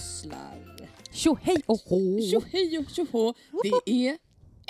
Pysslar. Tjo hej och hå! Tjo hej och tjo hå. Det är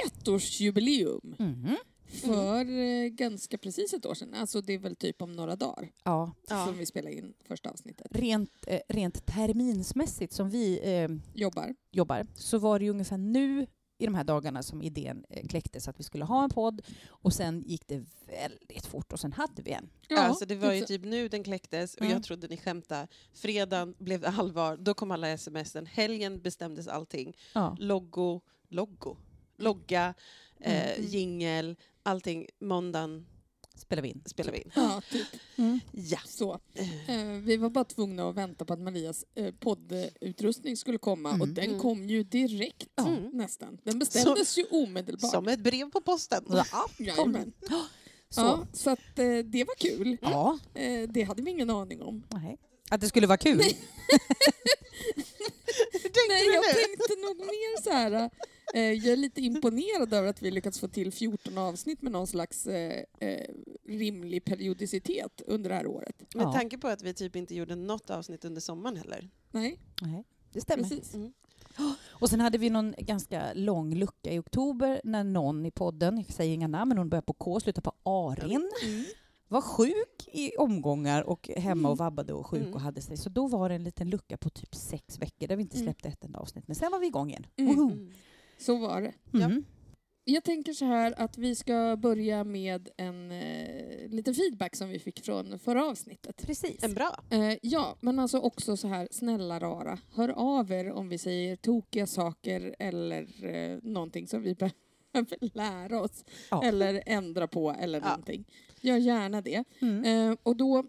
ettårsjubileum Mhm. för eh, ganska precis ett år sedan. Alltså det är väl typ om några dagar Ja, Ja. som vi spelar in första avsnittet. rent, eh, rent terminsmässigt som vi eh, Jobbar. jobbar så var det ju ungefär nu i de här dagarna som idén eh, kläcktes att vi skulle ha en podd och sen gick det väldigt fort och sen hade vi en. alltså det var ju typ nu den kläcktes och Mm. jag trodde ni skämtade. Fredagen blev det allvar, då kom alla smsen. Helgen bestämdes allting. Ja. Logo, logo, logga, eh, Mm. jingel, allting. Måndagen Spelar vi in. spelar vi in. Ja, typ Mm. Ja. så. Eh, vi var bara tvungna att vänta på att Marias eh, poddutrustning skulle komma och Mm. den Mm. kom ju direkt Mm. nästan. Den beställdes ju omedelbart. Som ett brev på posten. Ja, Jajamän. Så. Ja, så att eh, det var kul. Ja. Eh, det hade vi ingen aning om. Nej. Att det skulle vara kul. Nej, jag tänkte nog mer så här. Eh, jag är lite imponerad över att vi lyckats få till 14 avsnitt med någon slags eh, eh, rimlig periodicitet under det här året. Med Ja. tanke på att vi typ inte gjorde något avsnitt under sommaren heller. Nej, Nej, det stämmer. precis. Mm. Och sen hade vi någon ganska lång lucka i oktober när någon i podden, jag säger inga namn, men hon började på K, slutade på Arin, Mm. var sjuk i omgångar och hemma och Mm. vabbade och sjuk Mm. och hade sig. Så då var det en liten lucka på typ sex veckor där vi inte Mm. släppte ett enda avsnitt. Men sen var vi igång igen. Mm. Så var det. Ja. Mm. Jag tänker så här att vi ska börja med en eh, liten feedback som vi fick från förra avsnittet. Precis. En bra. Eh, ja, men alltså också så här, snälla rara, hör av er om vi säger tokiga saker eller eh, någonting som vi behöver lära oss Ja. eller ändra på eller Ja. någonting. Gör gärna det. Mm. Eh, och då,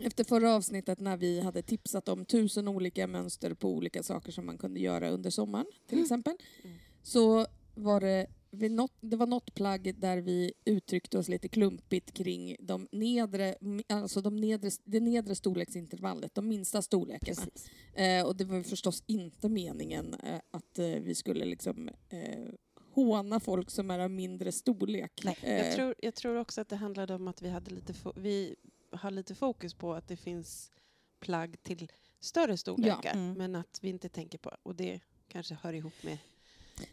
efter förra avsnittet när vi hade tipsat om tusen olika mönster på olika saker som man kunde göra under sommaren, till Mm. exempel, Mm. så var det något, det var något plagg där vi uttryckte oss lite klumpigt kring de nedre, alltså de nedre, det nedre storleksintervallet, de minsta storlekarna. Eh, och det var förstås inte meningen eh, att eh, vi skulle liksom eh, håna folk som är av mindre storlek. Nej, Eh, Jag tror, jag tror också att det handlade om att vi, hade lite vi har lite fokus på att det finns plagg till större storlekar, Mm. men att vi inte tänker på, och det kanske hör ihop med...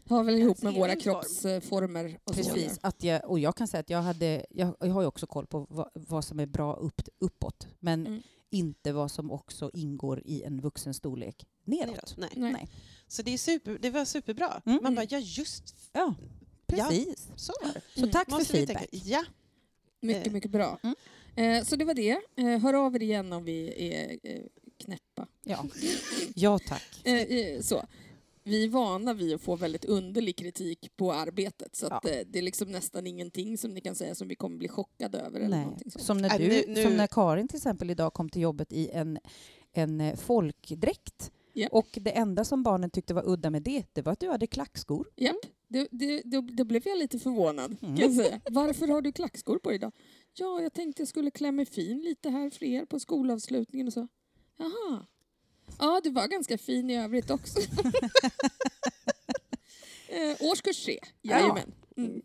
har väl ihop med våra kroppsformer och så. Precis. Att jag, och jag kan säga att jag, hade, jag, jag har ju också koll på vad, vad som är bra upp, uppåt, men Mm. inte vad som också ingår i en vuxen storlek neråt. Nej. Nej. Nej. Så det, är super, det var superbra. Mm. Man bara, ja just Ja, precis. så var det. Så tack Måste för feedback. Ja, Mycket, mycket bra. Mm. Eh, så det var det. Eh, hör av er igen om vi är eh, knäppa. Ja. ja, tack. Eh, eh, så. Vi är vana vid att få väldigt underlig kritik på arbetet så att, Ja. eh, det är liksom nästan ingenting som ni kan säga som vi kommer bli chockade över. Eller Nej. Som när, Äh, du, nu- nu- som när Karin till exempel idag kom till jobbet i en, en folkdräkt. Japp. Och det enda som barnen tyckte var udda med det, det var att du hade klackskor. Japp, det, det, det, det blev jag lite förvånad Mm. kan jag säga. Varför har du klackskor på idag? Ja, jag tänkte jag skulle klä mig fin lite här för er på skolavslutningen och så. Jaha. Ja, du var ganska fin i övrigt också. eh, årskurs tre, jajamän. Mm.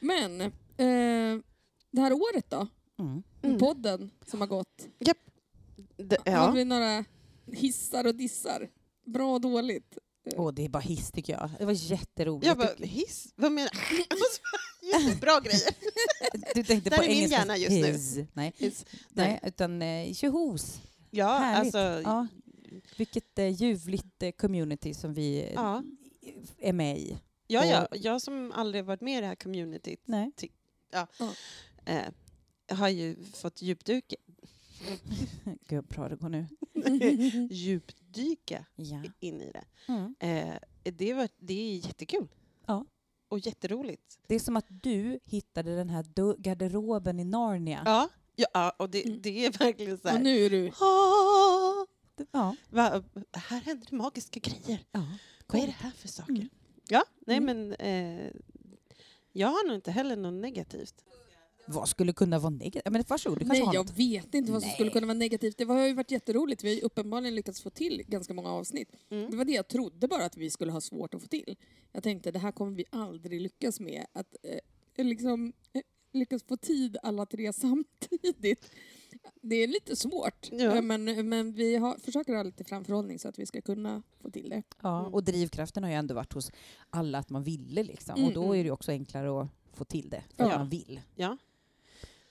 Men eh, det här året då? Mm. Mm. Podden som har gått. det, Har ja. vi några hissar och dissar? Bra och dåligt? Åh, det är bara hiss tycker jag. Det var jätteroligt. Jag bara, hiss? Vad menar du? Bra grejer. du tänkte där på är min hjärna just nu. Nej, Hiss. nej, utan eh, tjohos. Ja, Härligt. alltså... Ja. Vilket eh, ljuvligt eh, community som vi eh, Ja. är med i. Ja, ja, jag som aldrig varit med i det här communityt Nej. eh, har ju fått djupdyka, Gud, bra det går nu. djupdyka Ja. in i det. Mm. Eh, det, var, det är jättekul. Ja. Och jätteroligt. Det är som att du hittade den här garderoben i Narnia. Ja, ja och det, Mm. det är verkligen så Och här... nu är du... "Ah, Ja. va, här händer det magiska grejer. ja. Vad är det här för saker? Mm. Ja, nej Mm. men eh, jag har nog inte heller något negativt. Vad skulle kunna vara negativt? Men varsågod, du kanske Nej, har jag något. vet inte vad som Nej. skulle kunna vara negativt. Det har ju varit jätteroligt. Vi har ju uppenbarligen lyckats få till ganska många avsnitt. Mm. Det var det jag trodde bara att vi skulle ha svårt att få till. Jag tänkte det här kommer vi aldrig lyckas med. Att eh, liksom eh, lyckas få tid alla tre samtidigt. det är lite svårt. Ja. Eh, Men, men vi har, försöker ha lite framförhållning så att vi ska kunna få till det. Ja, Mm. och drivkraften har ju ändå varit hos alla att man ville liksom. Mm, och då mm. är det också enklare att få till det, för Ja. man vill. Ja.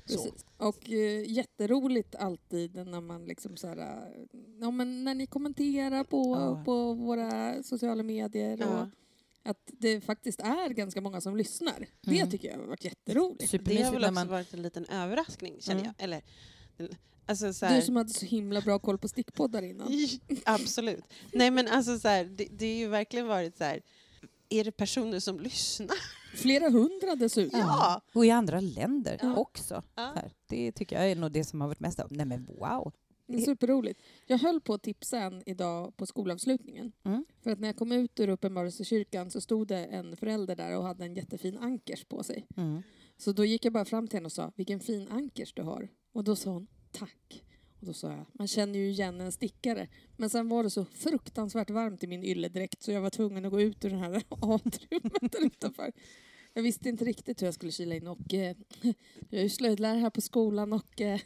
Precis. Och eh, jätteroligt alltid när man liksom så här, eh, ja, men när ni kommenterar på, Ja. på våra sociala medier Ja. och att det faktiskt är ganska många som lyssnar. Det Mm. tycker jag har varit jätteroligt. Det har väl också man... varit en liten överraskning, känner Mm. jag. Eller, alltså, så här, Du som hade så himla bra koll på stickpoddar innan. Absolut. Nej men alltså så här, det, det har ju verligen varit så här, är det personer som lyssnar? Flera hundra dessutom. Ja. Och i andra länder Ja. också. Ja. Det tycker jag är nog det som har varit mest av. Nej men wow! Superroligt. Jag höll på att tipsa en idag på skolavslutningen. Mm. För att när jag kom ut ur Uppenbarelsekyrkan så stod det en förälder där och hade en jättefin ankers på sig. Mm. Så då gick jag bara fram till henne och sa, vilken fin ankers du har. Och då sa hon, tack. Och då sa jag, man känner ju igen en stickare. Men sen var det så fruktansvärt varmt i min ylledräkt så jag var tvungen att gå ut ur det här atriumet där utanför. Jag visste inte riktigt hur jag skulle kila in och eh, jag är ju slöjdlärare här på skolan och eh,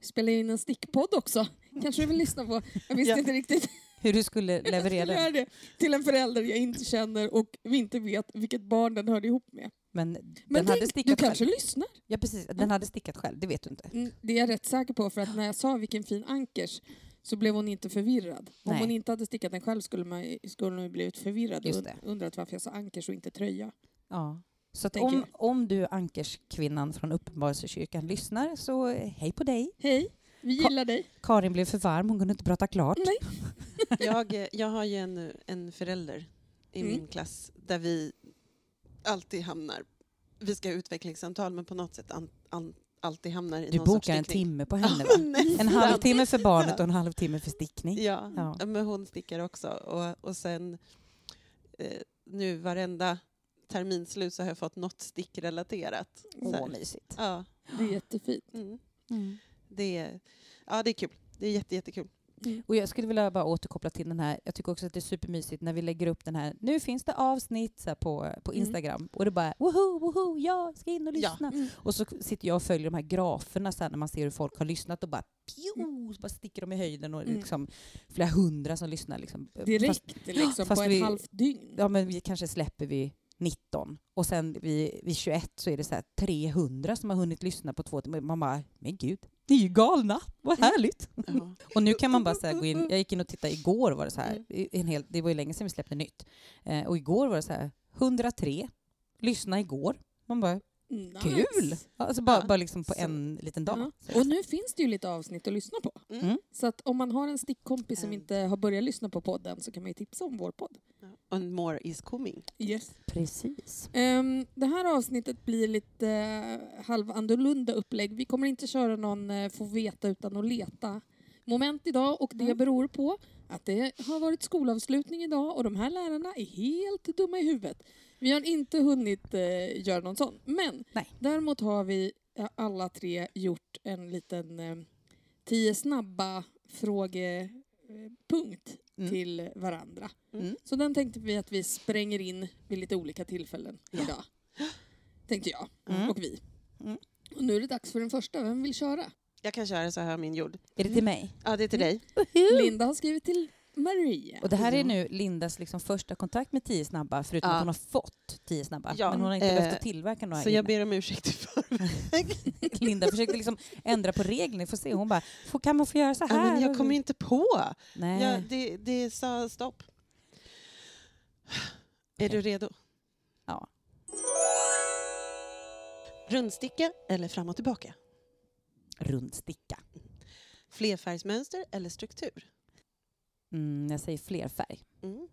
spelar in en stickpodd också. Kanske du vill lyssna på? Jag visste Ja. inte riktigt Hur du skulle jag leverera skulle det till en förälder jag inte känner och vi inte vet vilket barn den hörde ihop med. Men, Men den hade tänk, du stickat kanske själv. lyssnar? Ja precis, den hade stickat själv, det vet du inte. Mm, Det är jag rätt säker på för att när jag sa vilken fin ankers så blev hon inte förvirrad. Om Nej. hon inte hade stickat den själv skulle, man, skulle hon blivit förvirrad och undrat varför jag sa ankers och inte tröja. Ja. Så om, om du Ankerskvinnan från Uppenbarelsekyrkan lyssnar så hej på dig. Hej, vi Ka- gillar dig. Karin blev för varm, hon kunde inte prata klart. Nej. Jag, jag har ju en, en förälder i Mm. min klass där vi alltid hamnar, vi ska ha utvecklingssamtal men på något sätt an, an, alltid hamnar i Du någon sorts bokar en timme på henne va? En halvtimme för barnet Ja. och en halvtimme för stickning. Ja, Ja. men hon stickar också. Och, och sen eh, nu varenda terminslut så har jag fått något stickrelaterat. Åh, mysigt. Ja, Det är jättefint. mm. Mm. det, är, ja, det är kul. Det är jätte, jättekul. Och jag skulle vilja bara återkoppla till den här, jag tycker också att det är supermysigt när vi lägger upp den här, nu finns det avsnitt så här, på, på Mm. Instagram och det bara woho, woho, ja, ska in och Ja. lyssna. Mm. Och så sitter jag och följer de här graferna så här, när man ser hur folk har lyssnat och bara pju, så bara sticker de i höjden och Mm. liksom flera hundra som lyssnar. Liksom. Fast, Direkt liksom, fast på ett vi- halvt dygn. ja, men vi kanske släpper vi 19 och sen vid, vid 21 så är det så här 300 som har hunnit lyssna på två timmar. Man bara, men gud, ni är ju galna, vad härligt. Ja. Och nu kan man bara så gå in, jag gick in och tittade igår var det så här, Mm. en hel, det var ju länge sedan vi släppte nytt. Eh, och igår var det så här, 103, lyssna igår. Man bara, Nice. kul! Alltså bara, Ja. bara liksom på Så- en liten dag. Ja. Och nu finns det ju lite avsnitt att lyssna på. Mm. Mm. Så att om man har en stickkompis som Mm. inte har börjat lyssna på podden så kan man ju tipsa om vår podd. Ja. And more is coming. Yes. Precis. Ehm, det här avsnittet blir lite uh, halvannorlunda upplägg. Vi kommer inte köra någon uh, få veta utan att leta moment idag och det Mm. beror på att det har varit skolavslutning idag och de här lärarna är helt dumma i huvudet. Vi har inte hunnit uh, göra någon sån. Men Nej. däremot har vi uh, alla tre gjort en liten uh, tio snabba frågepunkt Mm. till varandra. Mm. Så den tänkte vi att vi spränger in vid lite olika tillfällen Ja. idag. Tänkte jag Mm. och vi. Mm. Och nu är det dags för den första. Vem vill köra? Jag kan köra så här min jord. Är det till mig? Ja, det är till dig. Linda har skrivit till Maria. Och det här är Ja. nu Lindas liksom första kontakt med tio snabba, förutom Ja. att hon har fått tio snabba. Ja. Men hon har inte Eh, behövt tillverka några Så jag ber om ursäkt i förväg. Linda försökte liksom ändra på reglerna, får se. Hon bara, "Får- kan man få göra så Ja, här? men jag kommer inte på. Nej. Ja, det, det sa stopp. Är du redo? Ja. Rundsticka eller fram och tillbaka? Rundsticka. Flerfärgsmönster eller struktur? Mm, jag säger flerfärg. Mm.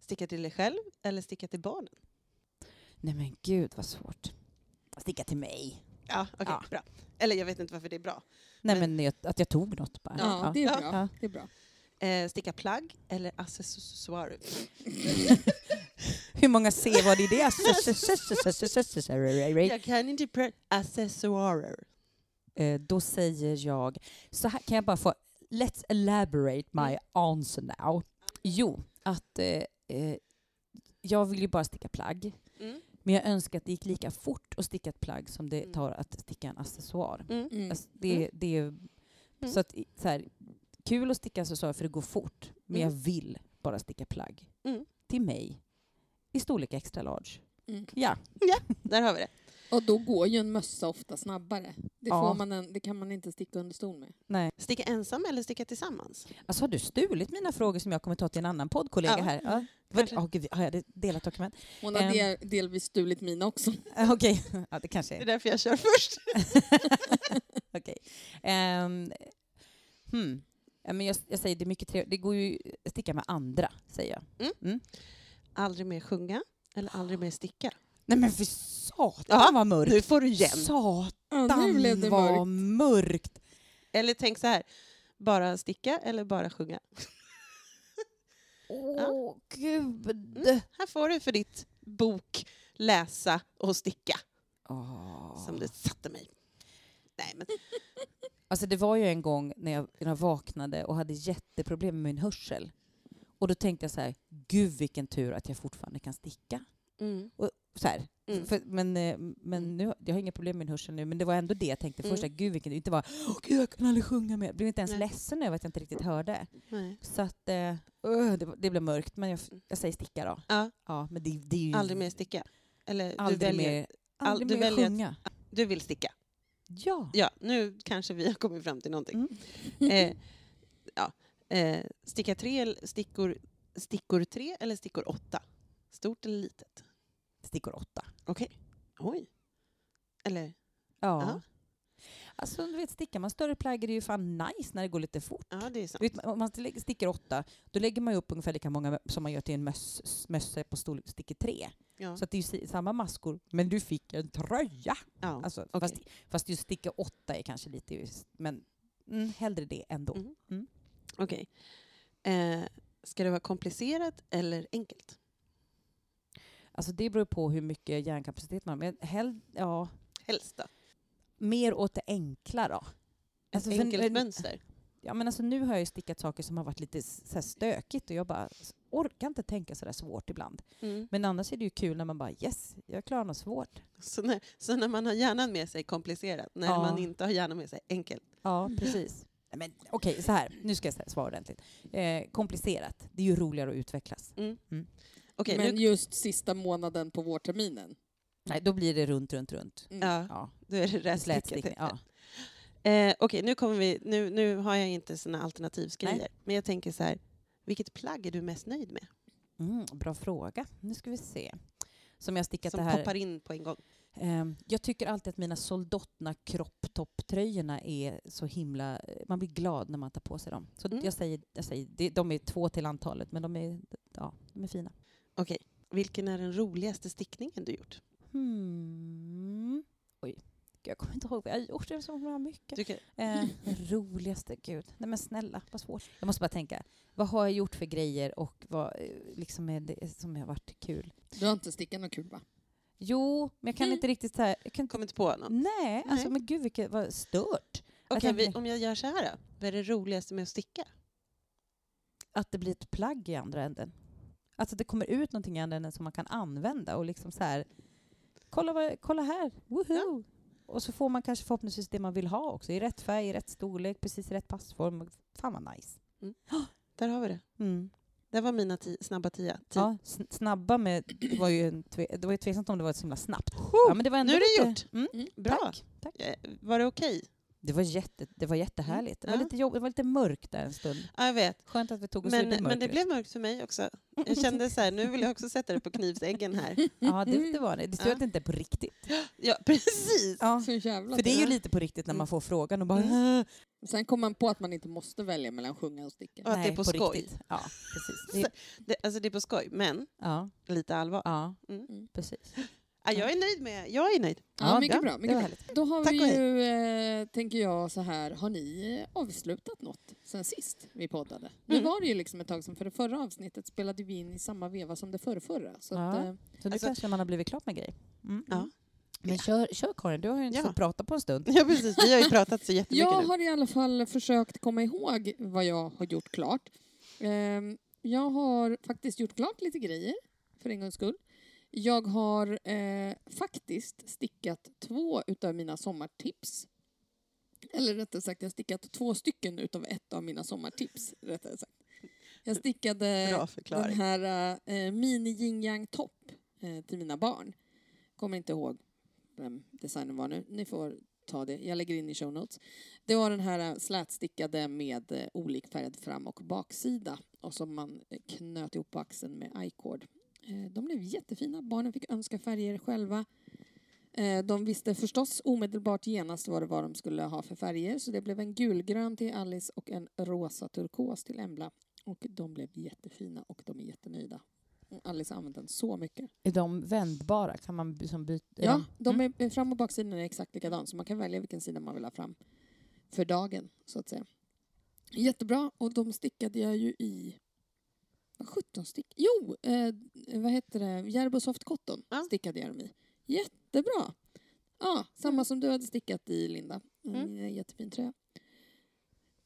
Sticka till dig själv eller sticka till barnen? Nej men gud vad svårt. Sticka till mig. Ja, okej, Ja. bra. Eller jag vet inte varför det är bra. Nej Men- men, jag, att jag tog något bara. Ja, det är Ja. bra. Ja. Det är bra. Eh, sticka plagg eller accessoarer? Hur många C var det i det? Jag kan inte prata accessoarer. Eh, Då säger jag, så här kan jag bara få, let's elaborate my Mm. answer now. Jo, att eh, eh, jag vill ju bara sticka plagg. Mm. Men jag önskar att det gick lika fort att sticka ett plagg som det Mm. tar att sticka en accessoar. Mm. Mm. Alltså, det, det är Mm. Så att, så här, kul att sticka accessoarer för det går fort, men Mm. jag vill bara sticka plagg. Mm. Till mig. I storlek extra large. Mm. Ja. Där har vi det. Och då går ju en mössa ofta snabbare. Det, Ja. får man en, det kan man inte sticka under stol med. Nej. Sticka ensam eller sticka tillsammans? Alltså har du stulit mina frågor som jag kommer ta till en annan poddkollega Ja. här? Ja. Vad, Kanske. oh, gud, har jag det- delat dokument? Hon har Ehm. del, delvis stulit mina också. Eh, Okej, ja, det kanske Det är är. därför jag kör först. Okej. Ehm, hmm. Ja, men jag, jag säger det är mycket trevligt. Det går ju att sticka med andra, säger jag. Aldrig mer sjunga eller aldrig mer sticka. Nej men för satan Ja, vad mörkt! Nu får du igen. Satan Ja, det vad mörkt. mörkt! Eller tänk så här. Bara sticka eller bara sjunga. Åh gud! Här får du för ditt bok läsa och sticka. Åh. Som det satte mig. Nej, men Alltså det var ju en gång när jag, när jag vaknade och hade jätteproblem med min hörsel. Och då tänkte jag så här, gud vilken tur att jag fortfarande kan sticka. mm. Så här. Mm. För, men eh, men nu, jag har inga problem med min hörsel nu, men det var ändå det jag tänkte Mm. först. att Gud vilken inte bara, åh gud jag kan aldrig sjunga mer. Jag blev inte ens Nej. ledsen över att jag inte riktigt hörde. Nej. Så att, eh, uh, det, var- det blev mörkt. Men jag, jag säger sticka då. Ja, Ja, men det, det är ju aldrig mer sticka. Eller du aldrig väljer, mer, all- aldrig du mer väljer att- sjunga. du vill sticka. Ja. Ja, nu kanske vi har kommit fram till någonting. Mm. Eh, ja. eh, sticka tre, stickor, stickor tre eller stickor åtta? Stort eller litet? Stickor åtta. Okej. Oj. Eller? Ja. Ja. Alltså, du vet, stickar man större plagg är det ju fan nice när det går lite fort. Ja, det är sant. Vet, om man stick- sticker åtta, då lägger man ju upp ungefär lika många som man gör till en möss, mössa på storlek sticker tre. Ja. Så det är ju samma maskor, men du fick en tröja. ja. Alltså, okej. fast, fast just sticka åtta är kanske lite, just- men mm, hellre det ändå. Mm. Mm. Okej. Eh, ska det vara komplicerat eller enkelt? Alltså det beror på hur mycket hjärnkapacitet man har. Men hell, ja, Helst då? mer åt det enkla då. Ett Alltså, för- enkelt men- mönster? Ja, men alltså, nu har jag ju stickat saker som har varit lite så stökigt och jag bara orkar inte tänka så där svårt ibland. Mm. Men annars är det ju kul när man bara yes, jag klarar något svårt. Så, när, så när man har hjärnan med sig komplicerat, när Ja. man inte har hjärnan med sig enkelt? Ja, precis. Men okej, så här. Nu ska jag svara ordentligt. Eh, komplicerat. Det är ju roligare att utvecklas. Mm. Mm. Okej, Men nu, just sista månaden på vårterminen. Nej, då blir det runt, runt, runt. Mm. ja, Ja, då är det slätstickning. Ja. Eh, Okej, nu, kommer vi, nu, nu har jag inte såna alternativsgrejer. Nej. Men jag tänker så här, vilket plagg är du mest nöjd med? Mm, bra fråga. Nu ska vi se. Som jag stickat Som det här. poppar in på en gång. Ehm, jag tycker alltid att mina soldatna kropptopptröjorna är så himla... Man blir glad när man tar på sig dem. Så Mm. jag säger, jag säger de är två till antalet, men de är, ja, de är fina. Okej, vilken är den roligaste stickningen du gjort? Hmm. Oj, Gud, jag kommer inte ihåg vad jag har gjort. Det är så mycket. Du kan, Eh, roligaste, gud. Nej men snälla, vad svårt. Jag måste bara tänka, vad har jag gjort för grejer och vad eh, liksom är det som har varit kul? Du har inte stickat något kul va? Jo, men jag kan Mm. inte riktigt så här, jag kan inte, kom inte på någon? Nej, alltså Nej. men gud vilket, vad stört. Okej, Jag vi, tänker- om jag gör så här då? Vad är det roligaste med att sticka? Att det blir ett plagg i andra änden. Alltså det kommer ut någonting andra änden som man kan använda och liksom så här, kolla, vad, kolla här, woohoo! Och så får man kanske förhoppningsvis det man vill ha också, i rätt färg, i rätt storlek, precis i rätt passform. Fan vad nice. Där har vi det. Mm. Det var mina ti- snabba tia. Ti- Ja, sn- snabba med, det var ju det var ju tveksamt om det var så himla snabbt. Ja, men det var ändå nu är det lite, gjort. Mm, Mm. Bra. Tack, tack. Eh, Var det okej? Det var, jätte, det var jättehärligt. Det var, Ja. lite jobb, det var lite mörkt där en stund. Ja, jag vet. Skönt att vi tog oss Men, ur det men det blev mörkt för mig också. Jag kände så här, nu vill jag också sätta det på knivsäggen här. Ja, det, det var det. Det står Ja. att det inte är på riktigt. Ja, precis. Ja. Så jävla För det är ju lite på riktigt när man får frågan och bara Mm. Sen kom man på att man inte måste välja mellan sjunga och sticka. Och att det är på skoj. riktigt. Ja, precis. Det, Det, alltså det är på skoj, men ja, lite allvar. ja, Mm. precis. Ja, jag är nöjd med, jag är nöjd. Ja, Ja, mycket ja, bra. Mycket bra. Då har Tack vi ju, eh, tänker jag så här, har ni eh, avslutat något sen sist vi poddade? Nu Mm. var det ju liksom ett tag sedan, för det förra avsnittet spelade vi in i samma veva som det förra, förra. Så Ja. att, eh, Så nu Alltså- kanske man har blivit klar med grejer. Mm. Ja. Men kör, kör Karin, du har ju inte Ja. fått prata på en stund. Ja, precis. Vi har ju pratat så jättemycket jag nu. har i alla fall försökt komma ihåg vad jag har gjort klart. Ehm, jag har faktiskt gjort klart lite grejer, för en gångs skull. Jag har eh, faktiskt stickat två utav mina sommartips. Eller rättare sagt, jag har stickat två stycken utav ett av mina sommartips. Rättare sagt. Jag stickade den här äh, mini yin yang topp eh, till mina barn. Kommer inte ihåg vem designern var nu. Ni får ta det. Jag lägger in i show notes. Det var den här äh, slätstickade med äh, olikfärgad fram och baksida och som man äh, knöt ihop på axeln med i-cord. Eh, de blev jättefina. Barnen fick önska färger själva. Eh, de visste förstås omedelbart genast vad det var de skulle ha för färger så det blev en gulgrön till Alice och en rosa turkos till Embla. Och de blev jättefina och de är jättenöjda. Och Alice har använt den så mycket. Är de vändbara? Kan man by- som byta? Ja, de- de är, fram och baksidan är exakt likadan så man kan välja vilken sida man vill ha fram för dagen så att säga. Jättebra och de stickade jag ju i 17 stick? Jo, eh, vad heter det? Järbo Soft Cotton Ja. stickade jag dem i. Jättebra! Ja, samma Mm. som du hade stickat i Linda. Mm. jättefin tröja.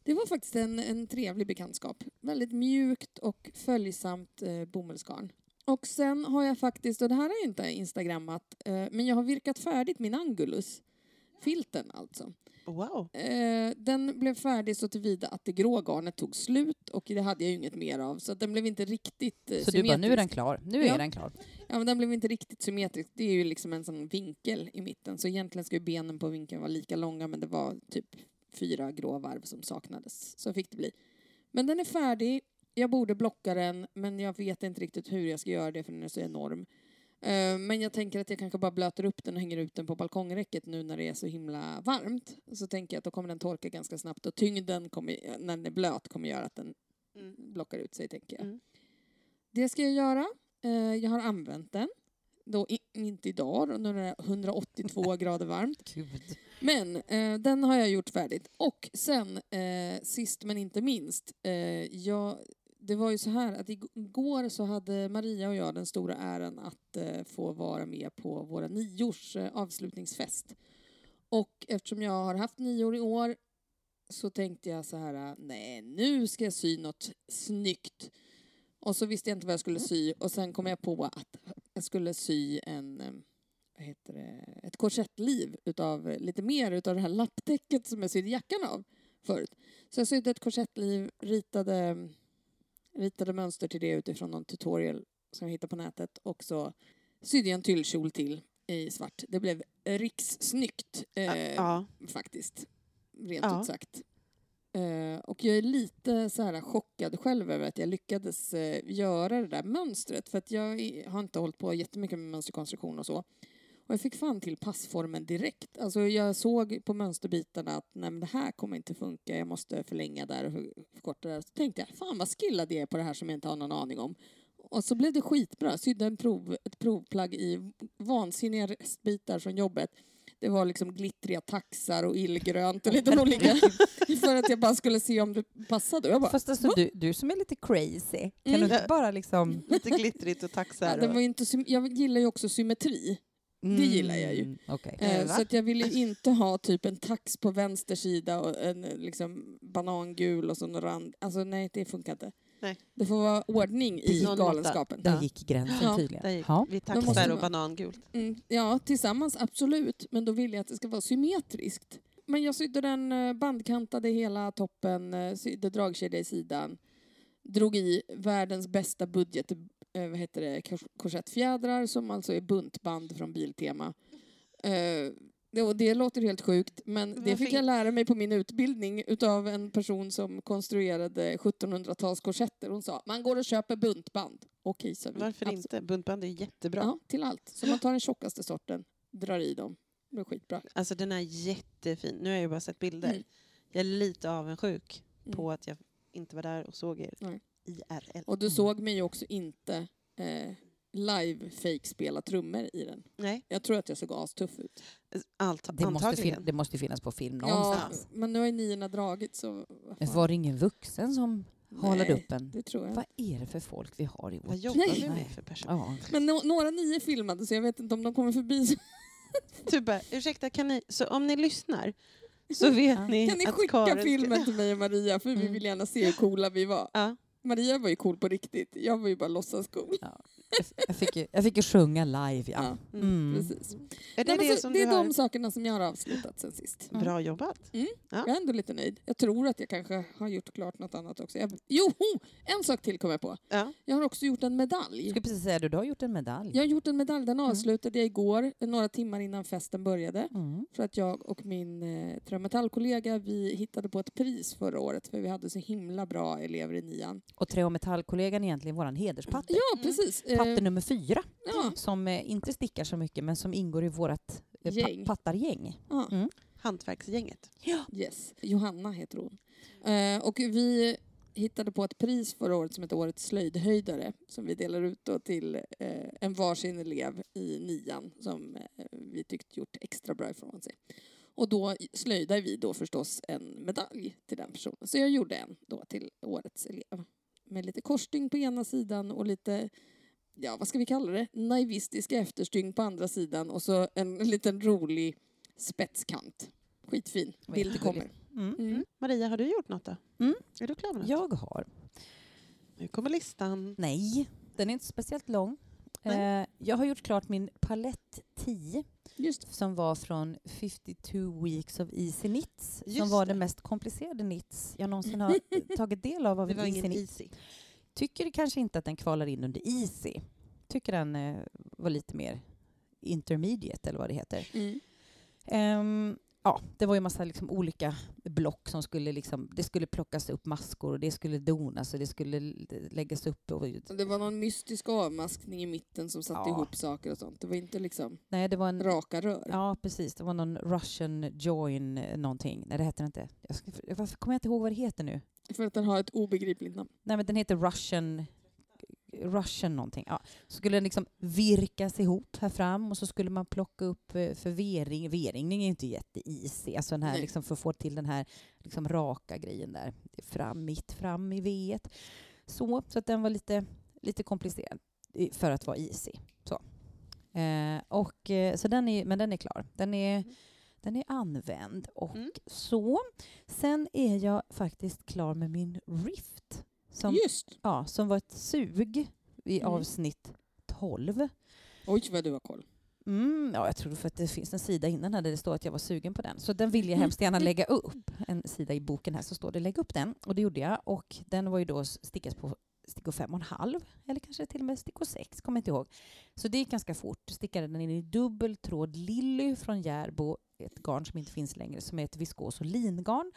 Det var faktiskt en, en trevlig bekantskap. Väldigt mjukt och följsamt eh, bomullsgarn. Och sen har jag faktiskt, och det här har jag inte instagrammat, eh, men jag har virkat färdigt min Angulus. Filten alltså. Wow. Eh, den blev färdig så tillvida att det grå garnet tog slut och det hade jag ju inget mer av så att den blev inte riktigt eh, Så du bara, nu är den symmetrisk. klar. Nu Ja. är den klar. Ja, men den blev inte riktigt symmetrisk. Det är ju liksom en sån vinkel i mitten så egentligen ska ju benen på vinkeln vara lika långa men det var typ fyra grå varv som saknades. Så fick det bli. Men den är färdig. Jag borde blocka den men jag vet inte riktigt hur jag ska göra det för den är så enorm. Eh, Men jag tänker att jag kanske bara blöter upp den och hänger ut den på balkongräcket nu när det är så himla varmt. Så tänker jag att då kommer den torka ganska snabbt och tyngden kommer, när den är blöt kommer göra att den Mm. blockar ut sig, tänker jag. Mm. Det ska jag göra. Eh, Jag har använt den. Då, inte idag, då, när det är 182 grader varmt. Gud. Men eh, den har jag gjort färdigt. Och sen, eh, sist men inte minst, eh, jag, det var ju så här att igår så hade Maria och jag den stora äran att eh, få vara med på våra niors eh, avslutningsfest. Och eftersom jag har haft nior i år så tänkte jag så här, nej nu ska jag sy något snyggt. Och så visste jag inte vad jag skulle sy och sen kom jag på att jag skulle sy en, eh, vad heter det, ett korsettliv utav lite mer utav det här lapptäcket som jag sydde jackan av förut. Så jag sydde ett korsettliv, ritade, ritade mönster till det utifrån någon tutorial som jag hittade på nätet och så sydde jag en tyllkjol till i svart. Det blev rikssnyggt eh, Ja. faktiskt, rent Ja. ut sagt. Eh, och jag är lite så här chockad själv över att jag lyckades eh, göra det där mönstret för att jag har inte hållit på jättemycket med mönsterkonstruktion och så. Och jag fick fan till passformen direkt. Alltså jag såg på mönsterbitarna att nej men det här kommer inte funka, jag måste förlänga där och för- förkorta där. Så tänkte jag, fan vad skillad jag är på det här som jag inte har någon aning om. Och så blev det skitbra. Sydde en prov, ett provplagg i vansinniga restbitar från jobbet. Det var liksom glittriga taxar och illgrönt och lite olika. För att jag bara skulle se om det passade. Och jag bara, Fast alltså, du, du som är lite crazy, kan Mm. du inte bara liksom... Lite glittrigt och ja, taxar. var och, ju inte, jag gillar ju också symmetri. Det gillar jag ju. Mm, Okej. Eh, så att jag ville inte ha typ en tax på vänster sida och en eh, liksom banangul och så någon rand. Alltså nej, det funkar inte. Nej. Det får vara ordning i Någon galenskapen. Där gick gränsen Ja. tydligen. gick Ja. vi taxar och banangult. Mm, ja, tillsammans absolut. Men då vill jag att det ska vara symmetriskt. Men jag sydde den eh, bandkantade hela toppen, eh, sydde dragkedja i sidan. Drog i världens bästa budget, eh, vad heter det, kors- korsettfjädrar som alltså är buntband från Biltema. Eh, det, det låter helt sjukt, men det fick jag lära mig på min utbildning utav en person som konstruerade 1700-tals korsetter. Hon sa, man går och köper buntband. Okej, sa vi. Varför Absolut. inte? Buntband är jättebra. Ja, till allt. Så man tar den tjockaste sorten, drar i dem. Det blir skitbra. Alltså den är jättefin. Nu har jag ju bara sett bilder. Mm. Jag är lite avundsjuk Mm. på att jag inte var där och såg er Nej. IRL. Och du såg mig ju också inte eh, live fake spela trummor i den. Nej, Jag tror att jag såg astuff ut. allt, Det, måste antagligen. fin- det måste finnas på film Ja, någonstans. men nu har ju niorna dragit så... fan. Var det ingen vuxen som halade Nej, upp en? Det tror jag. Vad är det för folk vi har i vårt... Vad jobbar Nej. vi med för person? Ja. Men no några nio filmade så jag vet inte om de kommer förbi. Du bara, ursäkta, kan ni, så om ni lyssnar så vet Ja. ni Kan ni att skicka Karin... filmen till mig och Maria för vi Mm. vill gärna se hur coola vi var. Ja. Maria var ju cool på riktigt. Jag var ju bara låtsascool. Jag fick, ju, jag fick ju sjunga live, ja. Ja, Mm. precis. Är det Nej, men det så, som det du är har... de sakerna som jag har avslutat sen sist. Bra jobbat. Ja. Jag är ändå lite nöjd. Jag tror att jag kanske har gjort klart något annat också. Jag, jo, en sak till kom jag på. Ja. Jag har också gjort en Jag medalj. skulle precis säga det, du har gjort en medalj. Jag har gjort en medalj. Den avslutade jag igår, några timmar innan festen började. Mm. För att jag och min eh, Trömetallkollega vi hittade på ett pris förra året för vi hade så himla bra elever i nian. Och Trä och metallkollegan är egentligen vår hederspatte. Ja, precis. Eh, Patte nummer fyra, ja, som eh, inte stickar så mycket men som ingår i vårt eh, Gäng. pa pattargäng. ja. Mm. Hantverksgänget. Yes. Johanna heter hon. Eh, och vi hittade på ett pris förra året som heter Årets slöjdhöjdare som vi delar ut då till eh, en varsin elev i nian som eh, vi tyckte gjort extra bra ifrån sig. Och då slöjdar vi då förstås en medalj till den personen. Så jag gjorde en då till årets elev. Med lite korsstygn på ena sidan och lite, ja vad ska vi kalla det, naivistiska efterstygn på andra sidan och så en liten rolig spetskant. Skitfin. Bild kommer. Mm. Mm. Maria, har du gjort något då? Mm. Är du klar med något? Jag har. Nu kommer listan. Nej, den är inte speciellt lång. Nej. Eh, jag har gjort klart min palett 10 Just som var från 52 Weeks of Easy Knits Just som var det. det mest komplicerade knits jag någonsin har tagit del av av Det var easy ingen easy. Tycker kanske inte att den kvalar in under easy. Tycker den eh, var lite mer intermediate eller vad det heter. Mm. Ehm, ja, det var ju massa liksom olika block som skulle liksom, det skulle plockas upp maskor och det skulle donas och det skulle läggas upp. Och, Det var någon mystisk avmaskning i mitten som satte Ja. ihop saker och sånt. Det var inte liksom nej, det var en... raka rör. Ja, precis. Det var någon Russian join eh, någonting. Nej, det heter det inte. Jag ska, varför kommer jag inte ihåg vad det heter nu? För att den har ett obegripligt namn. Nej, men den heter Russian Russian någonting. Ja. Så skulle den liksom virkas ihop här fram och så skulle man plocka upp eh, för vering. Är ju inte jätteeasy, alltså den här, liksom, för att få till den här liksom, raka grejen där. Fram, mitt fram i v Så, så att den var lite, lite komplicerad för att vara easy. Så, eh, och, eh, så den är, men den är klar. Den är, den är använd och Mm. så. Sen är jag faktiskt klar med min Rift. Som, Just! ja, som var ett sug i Mm. avsnitt 12. Oj vad du har koll. Mm, ja, jag tror för att det finns en sida innan här där det står att jag var sugen på den. Så den vill jag hemskt gärna lägga upp. En sida i boken här så står det lägg upp den. Och det gjorde jag. Och den var ju då stickas på stickor fem och en halv. Eller kanske till och med stickor sex, kommer jag inte ihåg. Så det gick ganska fort. Stickade den in i dubbel tråd Lilly från Järbo. Ett garn som inte finns längre som är ett viskos och lingarn.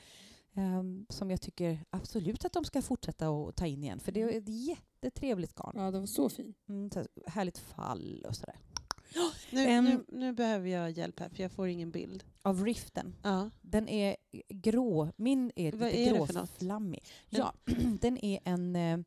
ehm, som jag tycker absolut att de ska fortsätta att ta in igen. För det är ett jättetrevligt garn. Ja, det var så fin. Mm, så härligt fall och sådär. Nu, Em. nu, nu behöver jag hjälp här för jag får ingen bild. Av riften. Ja. Den är grå. Min är Vad lite är gråflammig. Ja, den är en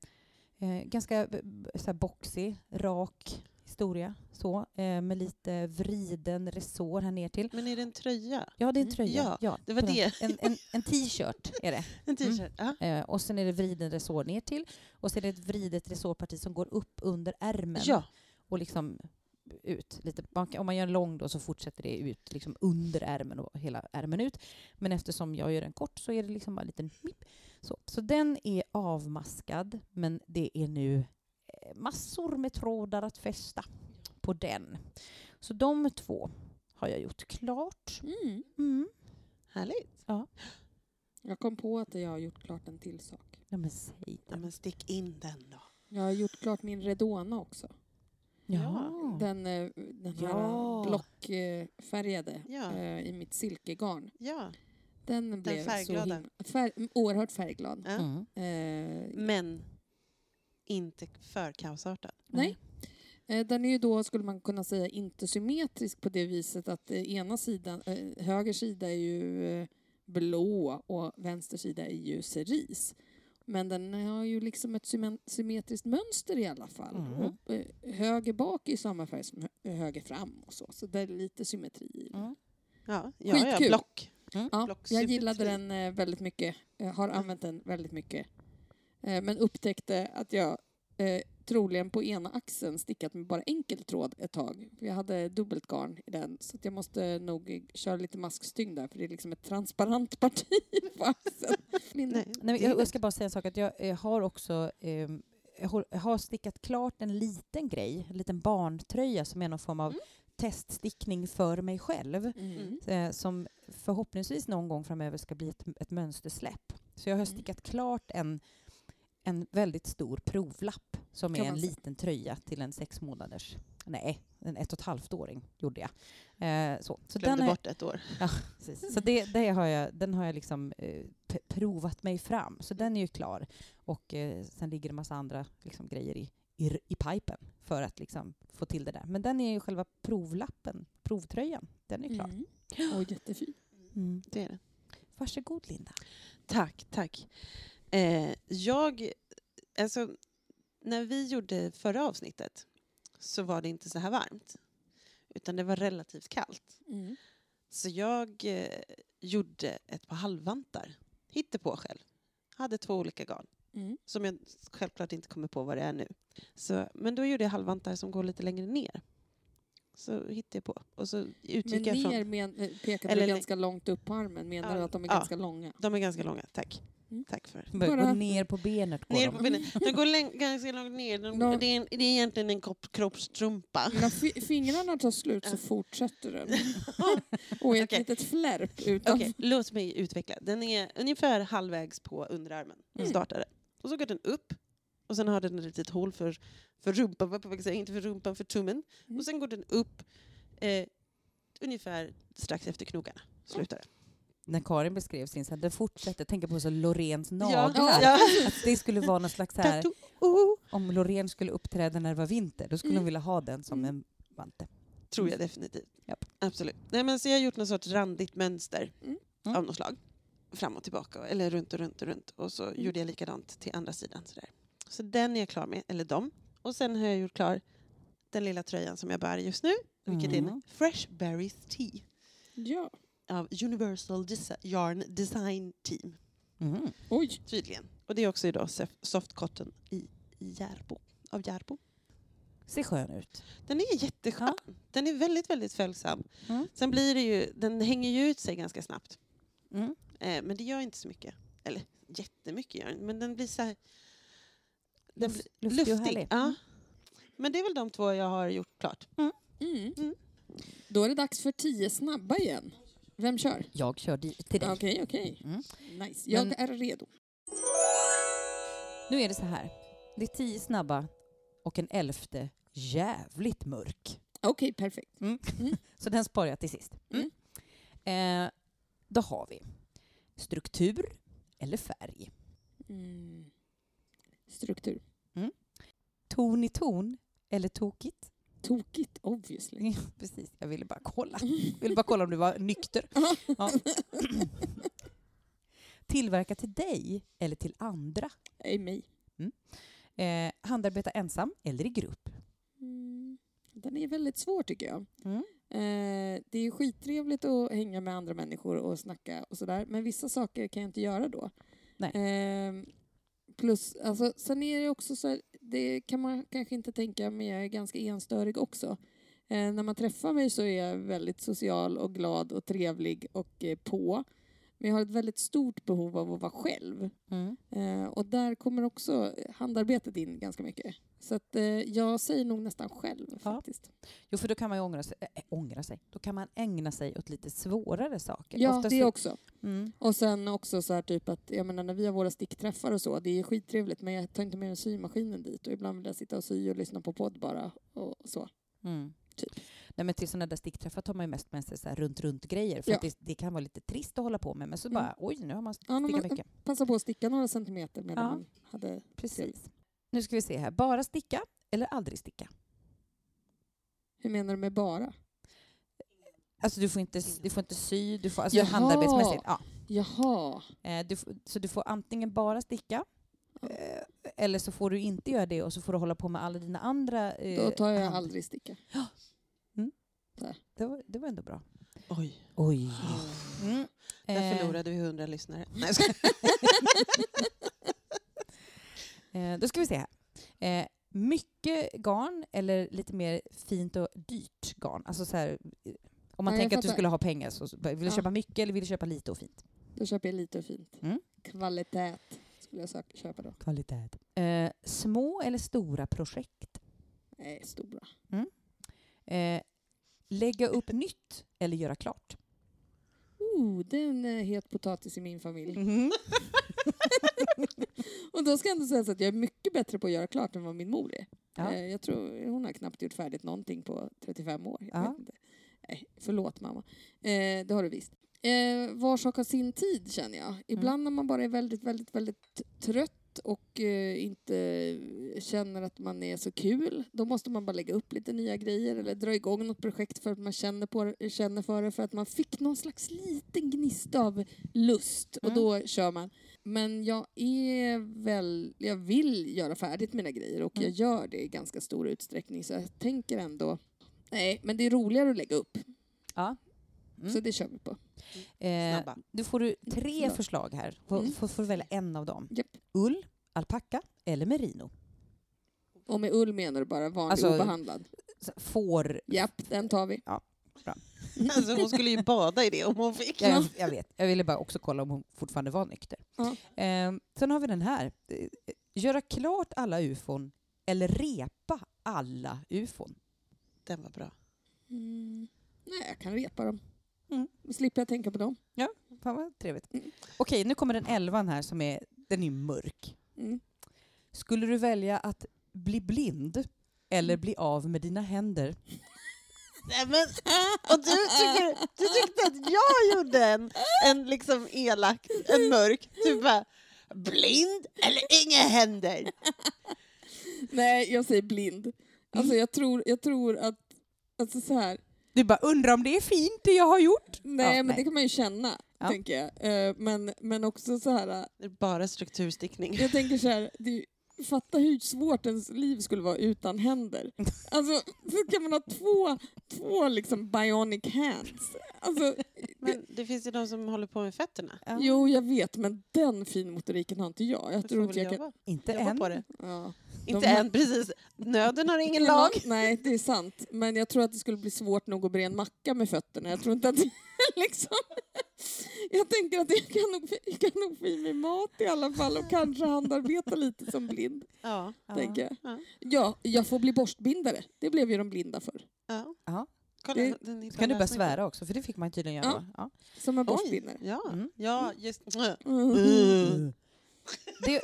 eh, eh, ganska b- så boxig, rak historia. Så, eh, med lite vriden resår här ner till. Men är det en tröja? Ja, det är en Mm. tröja. Ja, det var det. En, en, en t-shirt är det. En t-shirt? Ja. Eh, och sen är det vriden resår ner till. Och sen är det ett vridet resårparti som går upp under ärmen. ja. och liksom ut. Lite, om man gör en lång då så fortsätter det ut liksom under ärmen och hela ärmen ut. Men eftersom jag gör en kort så är det liksom bara en liten mip. Så, så den är avmaskad men det är nu eh, massor med trådar att fästa på den. Så de två har jag gjort klart. Mm. Mm. Härligt. Jag kom på att jag har gjort klart en till sak. Ja men säg Ja, det. men stick in den då. Jag har gjort klart min Redona också. Ja. Den, eh, den här Ja. blockfärgade Ja. eh, i mitt silkegarn. Ja. Den blev så färgglada. himla, fär, oerhört färgglad. ja. Mm. Eh, Men inte för kaosartad. Nej. Eh, Den är ju då, skulle man kunna säga, inte symmetrisk på det viset att eh, ena sidan, eh, höger sida är ju eh, blå och vänster sida är ju cerise. Men den har ju liksom ett symmetriskt mönster i alla fall. Mm. Och, eh, höger bak är samma färg som hö- höger fram och så. Så det är lite symmetri i den. Mm. Ja, ja, ja Skitkul. block. Mm. Ja, jag gillade den eh, väldigt mycket. Jag har använt den väldigt mycket. Eh, men upptäckte att jag troligen på ena axeln stickat med bara enkeltråd ett tag. Jag hade dubbelt garn i den så att jag måste nog köra lite maskstygn där för det är liksom ett transparent parti på axeln. Min, Nej, Nej, jag, jag ska bara säga en sak. Att jag eh, har också eh, håll- har stickat klart en liten grej, en liten barntröja som är någon form av Mm. teststickning för mig själv. Mm. eh, som förhoppningsvis någon gång framöver ska bli ett, ett mönstersläpp. Så jag har Mm. stickat klart en, en väldigt stor provlapp som är en liten tröja till en sex månaders, nej, en ett och ett halvt åring gjorde jag. Eh, så så Glömde den är, bort ett år. precis. så det, det har jag, den har jag liksom eh, provat mig fram, så den är ju klar. Och eh, sen ligger det massa andra liksom, grejer i, i, i pipen för att liksom, få till det där. Men den är ju själva provlappen, provtröjan, den är klar. Mm. Oj, jättefin. Mm. Det är det. Varsågod Linda. Tack, tack. Eh, jag, alltså, när vi gjorde förra avsnittet så var det inte så här varmt. Utan det var relativt kallt. Mm. Så jag eh, gjorde ett par halvvantar. Hittepå själv. Hade två olika garn. Mm. Som jag självklart inte kommer på vad det är nu. Så, men då gjorde jag halvvantar som går lite längre ner. Så hittade jag på. Och så Men utgick jag ner från... men, eh, Eller du ganska långt upp på armen? Menar Ja, du att de är ja. ganska långa? De är ganska långa, tack. Mm. Tack för Bara Bara- gå ner på benet. Går Ner på benen. De går läng- ganska långt ner. De, De- det, är en, det är egentligen en kropp, kroppstrumpa. När fi- fingrarna tar slut så fortsätter den. Och ett Okej. litet flärp utan... Okej, låt mig utveckla. Den är ungefär halvvägs på underarmen. Mm. Startade. Och så går den upp. Och sen har den ett litet hål för, för rumpan, inte för rumpan, för tummen. Mm. Och sen går den upp eh, ungefär strax efter knogarna. Slutar det. När Karin beskrev sin, så här, den fortsätter, jag tänker på så Lorens Ja, naglar. ja. Att det skulle vara någon slags här. Oh, om Loreen skulle uppträda när det var vinter, då skulle Mm. hon vilja ha den som Mm. en vante. tror jag definitivt. Japp. Absolut. Nej, men så jag har gjort någon sorts randigt mönster Mm. Mm. av något slag. Fram och tillbaka, eller runt och runt och runt. Och så Mm. gjorde jag likadant till andra sidan. Sådär. Så den är jag klar med, eller dem. Och sen har jag gjort klar den lilla tröjan som jag bär just nu, vilket är Mm. en Fresh Berries Tea Ja. Av Universal Desi- Yarn Design Team, Mm. Oj. tydligen. Och det är också sof- soft cotton i Järbo, av Järbo. Ser skön ut. Den är jätteskön. Den är väldigt, väldigt följsam. Mm. Sen blir det ju, den hänger ju ut sig ganska snabbt. Mm. Eh, men det gör inte så mycket. Eller jättemycket gör den, men den blir så här... Den Luft- blir luftig och luftig. härlig. Ja. Men det är väl de två jag har gjort klart. Mm. Mm. Då är det dags för tio snabba igen. Vem kör? Jag kör di- till dig. Okej, okej. Mm. Nice. Jag Men- är redo. Nu är det så här. Det är tio snabba och en elfte jävligt mörk. Okej, perfekt. Så den sparar jag till sist. Mm. Eh, då har vi struktur eller färg. Mm. Struktur. Ton i ton eller tokigt. Tokigt, obviously. Precis, jag ville bara kolla. Jag ville bara kolla om du var nykter. Ja. Tillverka till dig eller till andra. Nej, mig. Eh, handarbeta ensam eller i grupp. Mm. Den är väldigt svår tycker jag. Mm. Eh, det är skittrevligt att hänga med andra människor och snacka och sådär, men vissa saker kan jag inte göra då. Nej. Eh, plus, alltså, sen är det också så här, det kan man kanske inte tänka, men jag är ganska enstörig också. Eh, när man träffar mig så är jag väldigt social och glad och trevlig och eh, på. Men jag har ett väldigt stort behov av att vara själv. Mm. Och där kommer också handarbetet in ganska mycket. Så att, eh, jag säger nog nästan själv Ja. faktiskt. Jo, för då kan man ju ångra sig, äh, ångra sig. Då kan man ägna sig åt lite svårare saker. Ja, Oftast det så- också. Mm. Och sen också så här typ att, jag menar när vi har våra stickträffar och så, det är skittrevligt men jag tar inte med symaskinen dit och ibland vill jag sitta och sy och lyssna på podd bara och så. Mm. Typ. Nej, men till sådana där stickträffar tar man ju mest med sig så runt-runt-grejer. För Ja. att det, det kan vara lite trist att hålla på med. Men så Mm. bara, oj, nu har man Ja, stickat man- mycket. Passa på att sticka några centimeter medan Ja. man hade... Precis. Nu ska vi se här. Bara sticka eller aldrig sticka? Hur menar du med bara? Alltså du får inte, du får inte sy, du får, alltså Jaha. handarbetsmässigt. Ja. Jaha. Eh, du, så du får antingen bara sticka eh, eller så får du inte göra det och så får du hålla på med alla dina andra... eh, Då tar jag hand- aldrig sticka. Det var, det var ändå bra. Oj. Oj. Mm. Där Eh, förlorade vi hundra lyssnare. Nej, skojar. Eh, då ska vi se här. Eh, mycket garn eller lite mer fint och dyrt garn? Alltså så här, om man Ja, tänker att du skulle ha pengar, så vill du Ja. köpa mycket eller vill du köpa lite och fint? Då köper jag lite och fint. Mm. Kvalitet. skulle jag köpa då. Kvalitet. Eh, små eller stora projekt? Nej, stora. Eh, lägga upp nytt eller göra klart? Oh, det är en het potatis i min familj. Mm. Och då ska jag ändå säga att jag är mycket bättre på att göra klart än vad min mor är. Ja. Eh, Jag tror hon har knappt gjort färdigt någonting på 35 år. Jag Ja. Nej, förlåt mamma. Eh, det har du visst. Eh, var sak har sin tid känner jag. Ibland när man bara är väldigt, väldigt, väldigt trött och eh, inte känner att man är så kul, då måste man bara lägga upp lite nya grejer eller dra igång något projekt för att man känner, på, känner för det, för att man fick någon slags liten gnista av lust och Mm. då kör man. Men jag är väl, jag vill göra färdigt mina grejer och jag Mm. gör det i ganska stor utsträckning så jag tänker ändå, nej men det är roligare att lägga upp. Ja. Mm. Så det kör vi på. Eh, Snabba. nu får du tre Förlåt. förslag här. Får, Mm. får, får du välja en av dem. Japp. Ull, alpacka eller merino? Och med ull menar du bara vanlig Alltså- obehandlad? Får... Japp, den tar vi. Alltså, hon skulle ju bada i det om hon fick. Ja, jag, jag vet. Jag ville bara också kolla om hon fortfarande var nykter. Ja. Eh, sen har vi den här. Eh, Göra klart alla ufon eller repa alla ufon. Den var bra. Mm. Nej, jag kan repa dem. Mm. Slipper jag tänka på dem. Fan vad trevligt. Mm. Okej, nu kommer den elvan här som är, den är mörk. Mm. Skulle du välja att bli blind eller bli av med dina händer? Nej, men, och du, tycker, du tyckte att jag gjorde en, en liksom elak, en mörk, du bara blind eller inga händer. Nej, jag säger blind. Alltså jag tror, jag tror att, alltså så här, Du bara undrar om det är fint det jag har gjort? nej Ja, men nej. det kan man ju känna, Ja. tänker jag. Eh, Men, men också så här, Det är bara strukturstickning. jag tänker så här, det, fatta hur svårt ens liv skulle vara utan händer. Alltså, så kan man ha två, två liksom bionic hands. Alltså, Men det finns ju de som håller på med fötterna. Ja. jo, jag vet, men den finmotoriken har inte jag. Jag tror inte jag kan... Inte jobba än. på det. Ja. Inte har- än, precis. Nöden har ingen lag. Nej, det är sant. Men jag tror att det skulle bli svårt nog att bre en macka med fötterna. Jag tror inte att liksom... Jag tänker att jag kan nog, jag kan nog få i mig mat i alla fall och kanske handarbeta lite som blind. Ja. Ja. Tänker jag. Ja. Ja, jag får bli borstbindare. Det blev ju de blinda för. Ja. Ja. Kolla, Det- den kan du börja svära också, för det fick man tydligen göra. Ja. Ja. Som en Oj, borstbindare. ja. Mm. ja, just Mm. Det,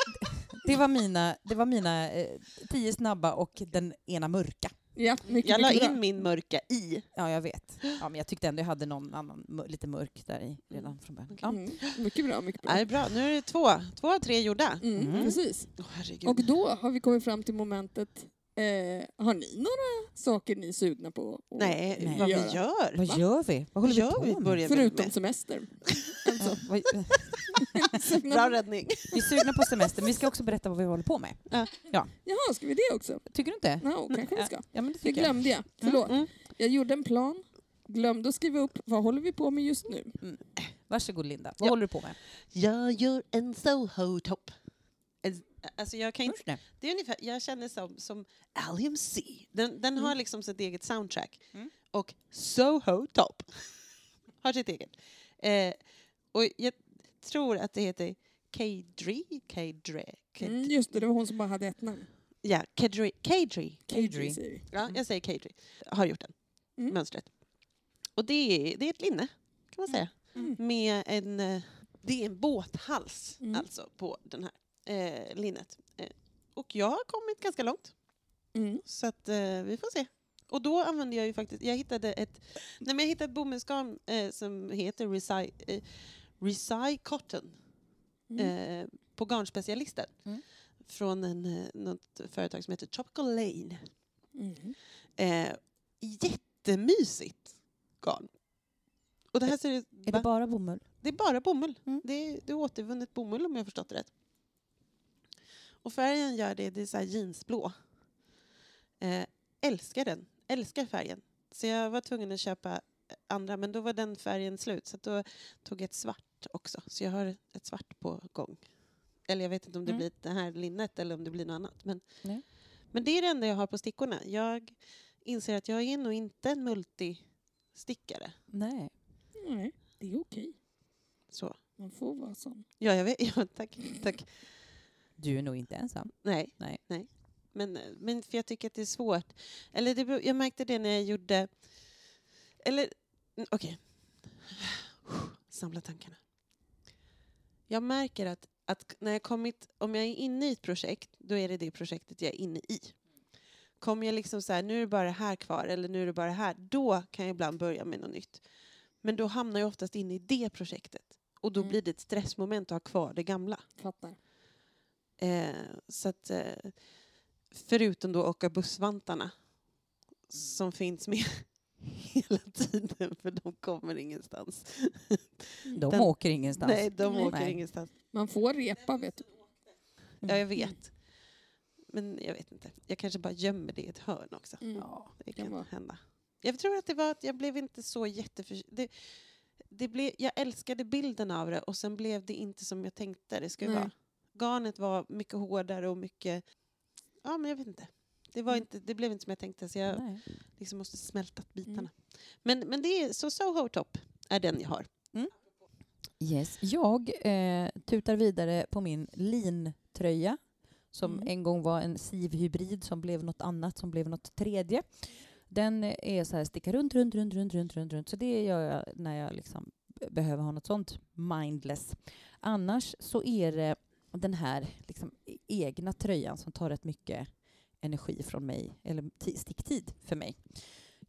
det var mina, det var mina eh, tio snabba och den ena mörka. Ja, mycket, Jag la mycket in bra. min mörka i. Ja, jag vet. Ja, men jag tyckte ändå jag hade någon annan lite mörk där i redan från början. Ja. Mm. Mycket bra, mycket Ja, det bra. är bra. Nu är det två, två av tre gjorda. Mm, Mm. Precis. Herregud. Och då har vi kommit fram till momentet Eh, har ni några saker ni är sugna på att Nej, Nej. vad göra? vi gör. Vad Va? gör vi? Vad håller Vad gör vi vi? på med? Förutom med? semester. Ja, Alltså, Bra räddning. vi är sugna på semester, men vi ska också berätta vad vi håller på med. Jaha, ska vi det också? Tycker du inte? Ja, kanske vi ska. Ja, men det Det tycker jag. glömde jag. Förlåt. Mm. Jag gjorde en plan, glömde att skriva upp vad håller vi på med just nu. Varsågod Linda, vad Ja. håller du på med? Jag gör en Soho-topp. Alltså jag kan inte, det är ungefär, jag känner som, som LMC. Den, den har liksom sitt eget soundtrack. Mm. Och Soho Top har sitt eget. Eh, och jag tror att det heter K-Dre. K-Dre. K- Mm, just det, det var hon som bara hade ett namn. Ja. K-Dre. säger vi. Ja, jag säger K-Dre. Har gjort den. Mm. Mönstret. Och det är, det är ett linne, kan man säga. Mm. Med en, eh, det är en båthals Mm. alltså på den här eh, linnet. Eh, och jag har kommit ganska långt. Mm. Så att eh, vi får se. Och då använde jag ju faktiskt, jag hittade ett, nej men jag hittade ett bomullsgarn eh, som heter Reci, eh, Reci Cotton Mm. eh, på Garnspecialisten. Mm. Från en, eh, något företag som heter Tropical Lane. Mm. Eh, jättemysigt garn. Och det här ser ut, Är det bara bomull? det är bara bomull. Mm. Det, är, det är återvunnet bomull om jag har förstått det rätt. Och färgen gör det, det är så här jeansblå. Eh, älskar den, älskar färgen. Så jag var tvungen att köpa andra, men då var den färgen slut. Så då tog jag ett svart också. Så jag har ett svart på gång. Eller jag vet inte om det Mm. blir det här linnet eller om det blir något annat. Men, Nej. men det är det enda jag har på stickorna. Jag inser att jag är nog inte en multistickare. Nej. Nej, det är okej. Så. Man får vara sån. Ja, jag vet. Ja, tack. tack. Du är nog inte ensam. Nej. Nej. Men, men för jag tycker att det är svårt. Eller det, jag märkte det när jag gjorde... Eller, okej. Samla tankarna. Jag märker att, att när jag kommit, om jag är inne i ett projekt, då är det det projektet jag är inne i. Kommer jag liksom så här, nu är det bara det här kvar, eller nu är det bara det här, då kan jag ibland börja med något nytt. Men då hamnar jag oftast inne i det projektet. Och då Mm. blir det ett stressmoment att ha kvar det gamla. Fattar. Eh, så att, eh, förutom då åka bussvantarna som finns med hela tiden, för de kommer ingenstans. De Den- åker ingenstans. Nej, de Nej. åker Nej. ingenstans. Man får repa vet du. Ja, jag vet. Men jag vet inte. Jag kanske bara gömmer det i ett hörn också. Mm. Ja. Det kan vara. hända. Jag tror att det var att jag blev inte så jätteför... Det, det blev, jag älskade bilden av det och sen blev det inte som jag tänkte det skulle Nej. vara. Garnet var mycket hårdare och mycket... Ja, men jag vet inte. Det, var Mm. inte, det blev inte som jag tänkte så jag Nej. liksom måste smälta bitarna. Mm. Men, men det är så Soho Top är den jag har. Yes. Jag eh, tutar vidare på min lintröja som Mm. en gång var en SIV-hybrid som blev något annat, som blev något tredje. Den är så här, sticka runt, runt, runt, runt, runt, runt, runt. Så det gör jag när jag liksom behöver ha något sånt mindless. Annars så är det den här liksom e-, egna tröjan som tar rätt mycket energi från mig, eller sticktid för mig.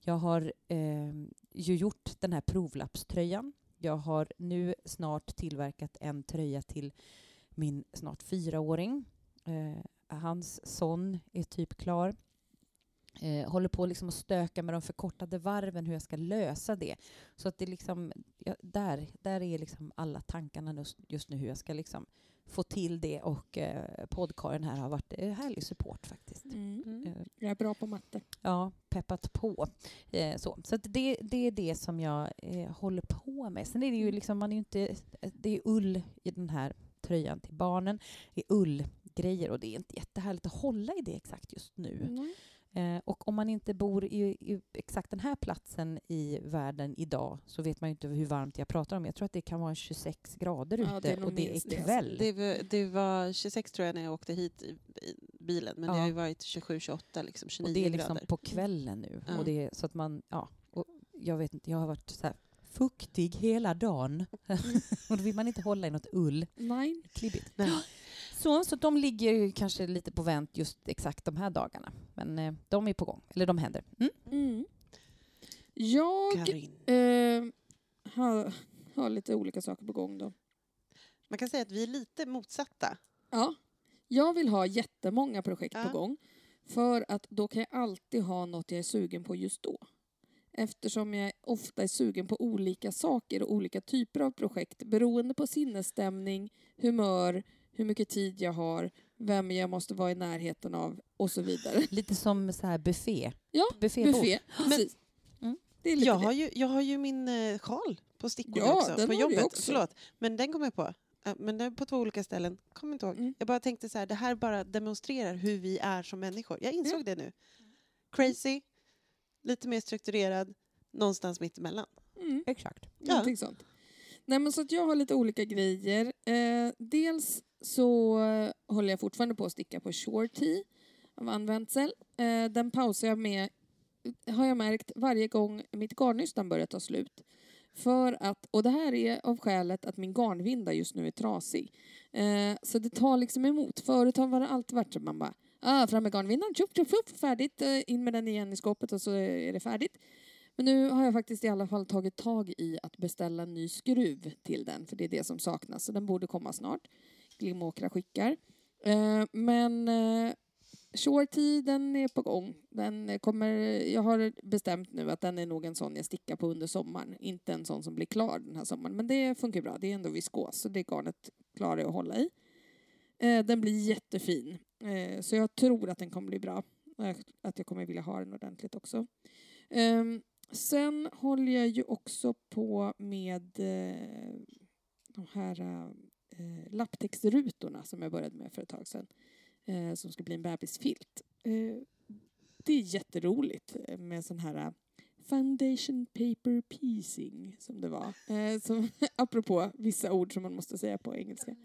Jag har eh, ju gjort den här provlappströjan. Jag har nu snart tillverkat en tröja till min snart fyraåring. Eh, hans son är typ klar. Eh, håller på liksom att stöka med de förkortade varven, hur jag ska lösa det. Så att det liksom, ja, där, där är liksom alla tankarna just, nu, hur jag ska liksom få till det. Och eh, poddkaren här har varit eh, härlig support faktiskt. Mm. Eh, Jag är bra på matte. Ja, peppat på. Eh, så så att det, det är det som jag eh, håller på med. Sen är det ju liksom, man är ju inte, det är ull i den här tröjan till barnen. Det är ullgrejer och det är inte jättehärligt att hålla i det exakt just nu. Mm. Eh, och om man inte bor i, i exakt den här platsen i världen idag så vet man ju inte hur varmt jag pratar om. Jag tror att det kan vara 26 grader Ja, det ute nog och det är det, alltså. kväll. Det var, det var 26 tror jag när jag åkte hit i, i bilen. Men Ja. det har ju varit 27-28, liksom 29 och det är liksom grader. på kvällen nu. Ja. Och det är, så att man, ja, och jag vet inte, jag har varit så här fuktig hela dagen. och då vill man inte hålla i något ull. Nej. Klibbigt. Nej. Så, så de ligger kanske lite på vänt just exakt de här dagarna. Men eh, de är på gång, eller de händer. Mm? Mm. Jag eh, har, har lite olika saker på gång då. Man kan säga att vi är lite motsatta. Ja, jag vill ha jättemånga projekt Ja. på gång. För att då kan jag alltid ha något jag är sugen på just då. Eftersom jag ofta är sugen på olika saker och olika typer av projekt beroende på sinnesstämning, humör, hur mycket tid jag har, vem jag måste vara i närheten av och så vidare. Lite som så här buffé. Ja, Buffébok. Buffé, precis. Mm. Det är lite Jag det. har, ju, jag har ju min eh, sjal på stickor Ja, också, den på har jobbet. också. Förlåt, men den kom jag på. Men den är på två olika ställen. Kommer inte ihåg. Mm. Jag bara tänkte så här, det här bara demonstrerar hur vi är som människor. Jag insåg det nu. Crazy, lite mer strukturerad, någonstans mitt emellan. Mm. Exakt. Ja. Någonting sånt. Nej, men så att jag har lite olika grejer. Eh, dels så håller jag fortfarande på att sticka på Shorty av Ann Eh, den pausar jag med, har jag märkt, varje gång mitt garnnystan börjar ta slut. För att, och det här är av skälet att min garnvinda just nu är trasig. Eh, så det tar liksom emot. Förut har det alltid varit så man bara ah, fram med garnvindan, tjoff, tjoff, tjoff, färdigt, eh, in med den igen i skåpet och så är det färdigt. Men nu har jag faktiskt i alla fall tagit tag i att beställa en ny skruv till den, för det är det som saknas. Så den borde komma snart. Glimåkra skickar. Eh, men eh, Shorty, den är på gång. Den kommer, jag har bestämt nu att den är nog en sån jag stickar på under sommaren. Inte en sån som blir klar den här sommaren. Men det funkar bra. Det är ändå viskos, så det garnet klarar jag att hålla i. Eh, den blir jättefin. Eh, så jag tror att den kommer bli bra. Eh, att jag kommer vilja ha den ordentligt också. Ehm, sen håller jag ju också på med eh, de här eh, som jag började med för ett tag sedan. Eh, som ska bli en bebisfilt. Eh, det är jätteroligt med sån här foundation paper piecing som det var. Eh, som, apropå vissa ord som man måste säga på engelska.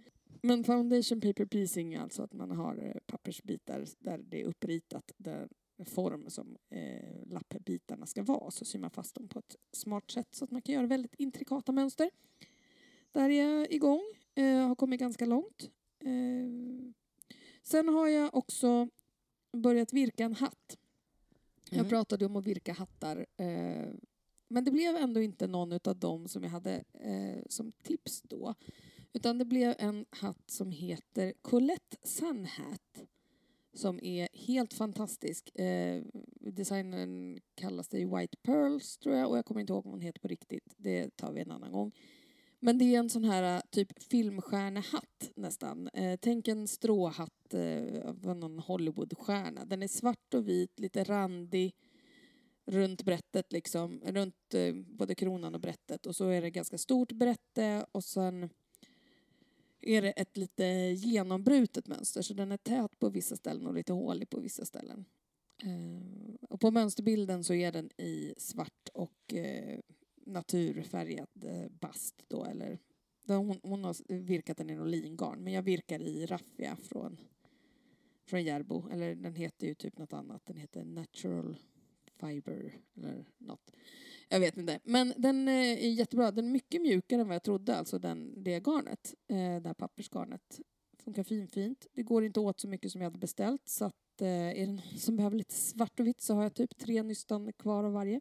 Men foundation paper piecing är alltså att man har pappersbitar där det är uppritat där form som eh, lappbitarna ska vara. Så syr man fast dem på ett smart sätt så att man kan göra väldigt intrikata mönster. Där är jag igång, eh, har kommit ganska långt. Eh, sen har jag också börjat virka en hatt. Jag Mm. pratade om att virka hattar. Eh, men det blev ändå inte någon av dem som jag hade eh, som tips då. Utan det blev en hatt som heter Colette Sun Hat. Som är helt fantastisk. Eh, designern kallas det White Pearls tror jag och jag kommer inte ihåg vad hon heter på riktigt. Det tar vi en annan gång. Men det är en sån här eh, typ filmstjärnehatt nästan. Eh, tänk en stråhatt eh, av någon Hollywoodstjärna. Den är svart och vit, lite randig runt brättet liksom, runt eh, både kronan och brättet och så är det ganska stort brätte och sen är det ett lite genombrutet mönster så den är tät på vissa ställen och lite hålig på vissa ställen. Eh, och på mönsterbilden så är den i svart och eh, naturfärgad eh, bast då eller hon, hon har virkat den i någon lingarn men jag virkar i raffia från från Järbo, eller den heter ju typ något annat. Den heter Natural Fiber eller något. Jag vet inte. Men den eh, är jättebra. Den är mycket mjukare än vad jag trodde, alltså den, det garnet. Eh, det här pappersgarnet. Funkar finfint. Det går inte åt så mycket som jag hade beställt så att eh, är det någon som behöver lite svart och vitt så har jag typ tre nystan kvar av varje.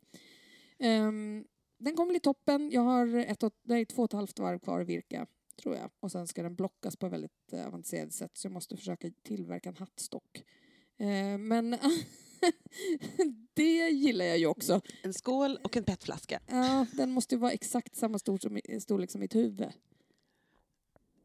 Ehm, den kommer bli toppen. Jag har ett, nej, två och ett halvt varv kvar att virka tror jag. Och sen ska den blockas på väldigt eh, avancerat sätt så jag måste försöka tillverka en hattstock. Eh, men det gillar jag ju också. En skål och en petflaska. Ja, den måste ju vara exakt samma stor som, storlek som mitt huvud.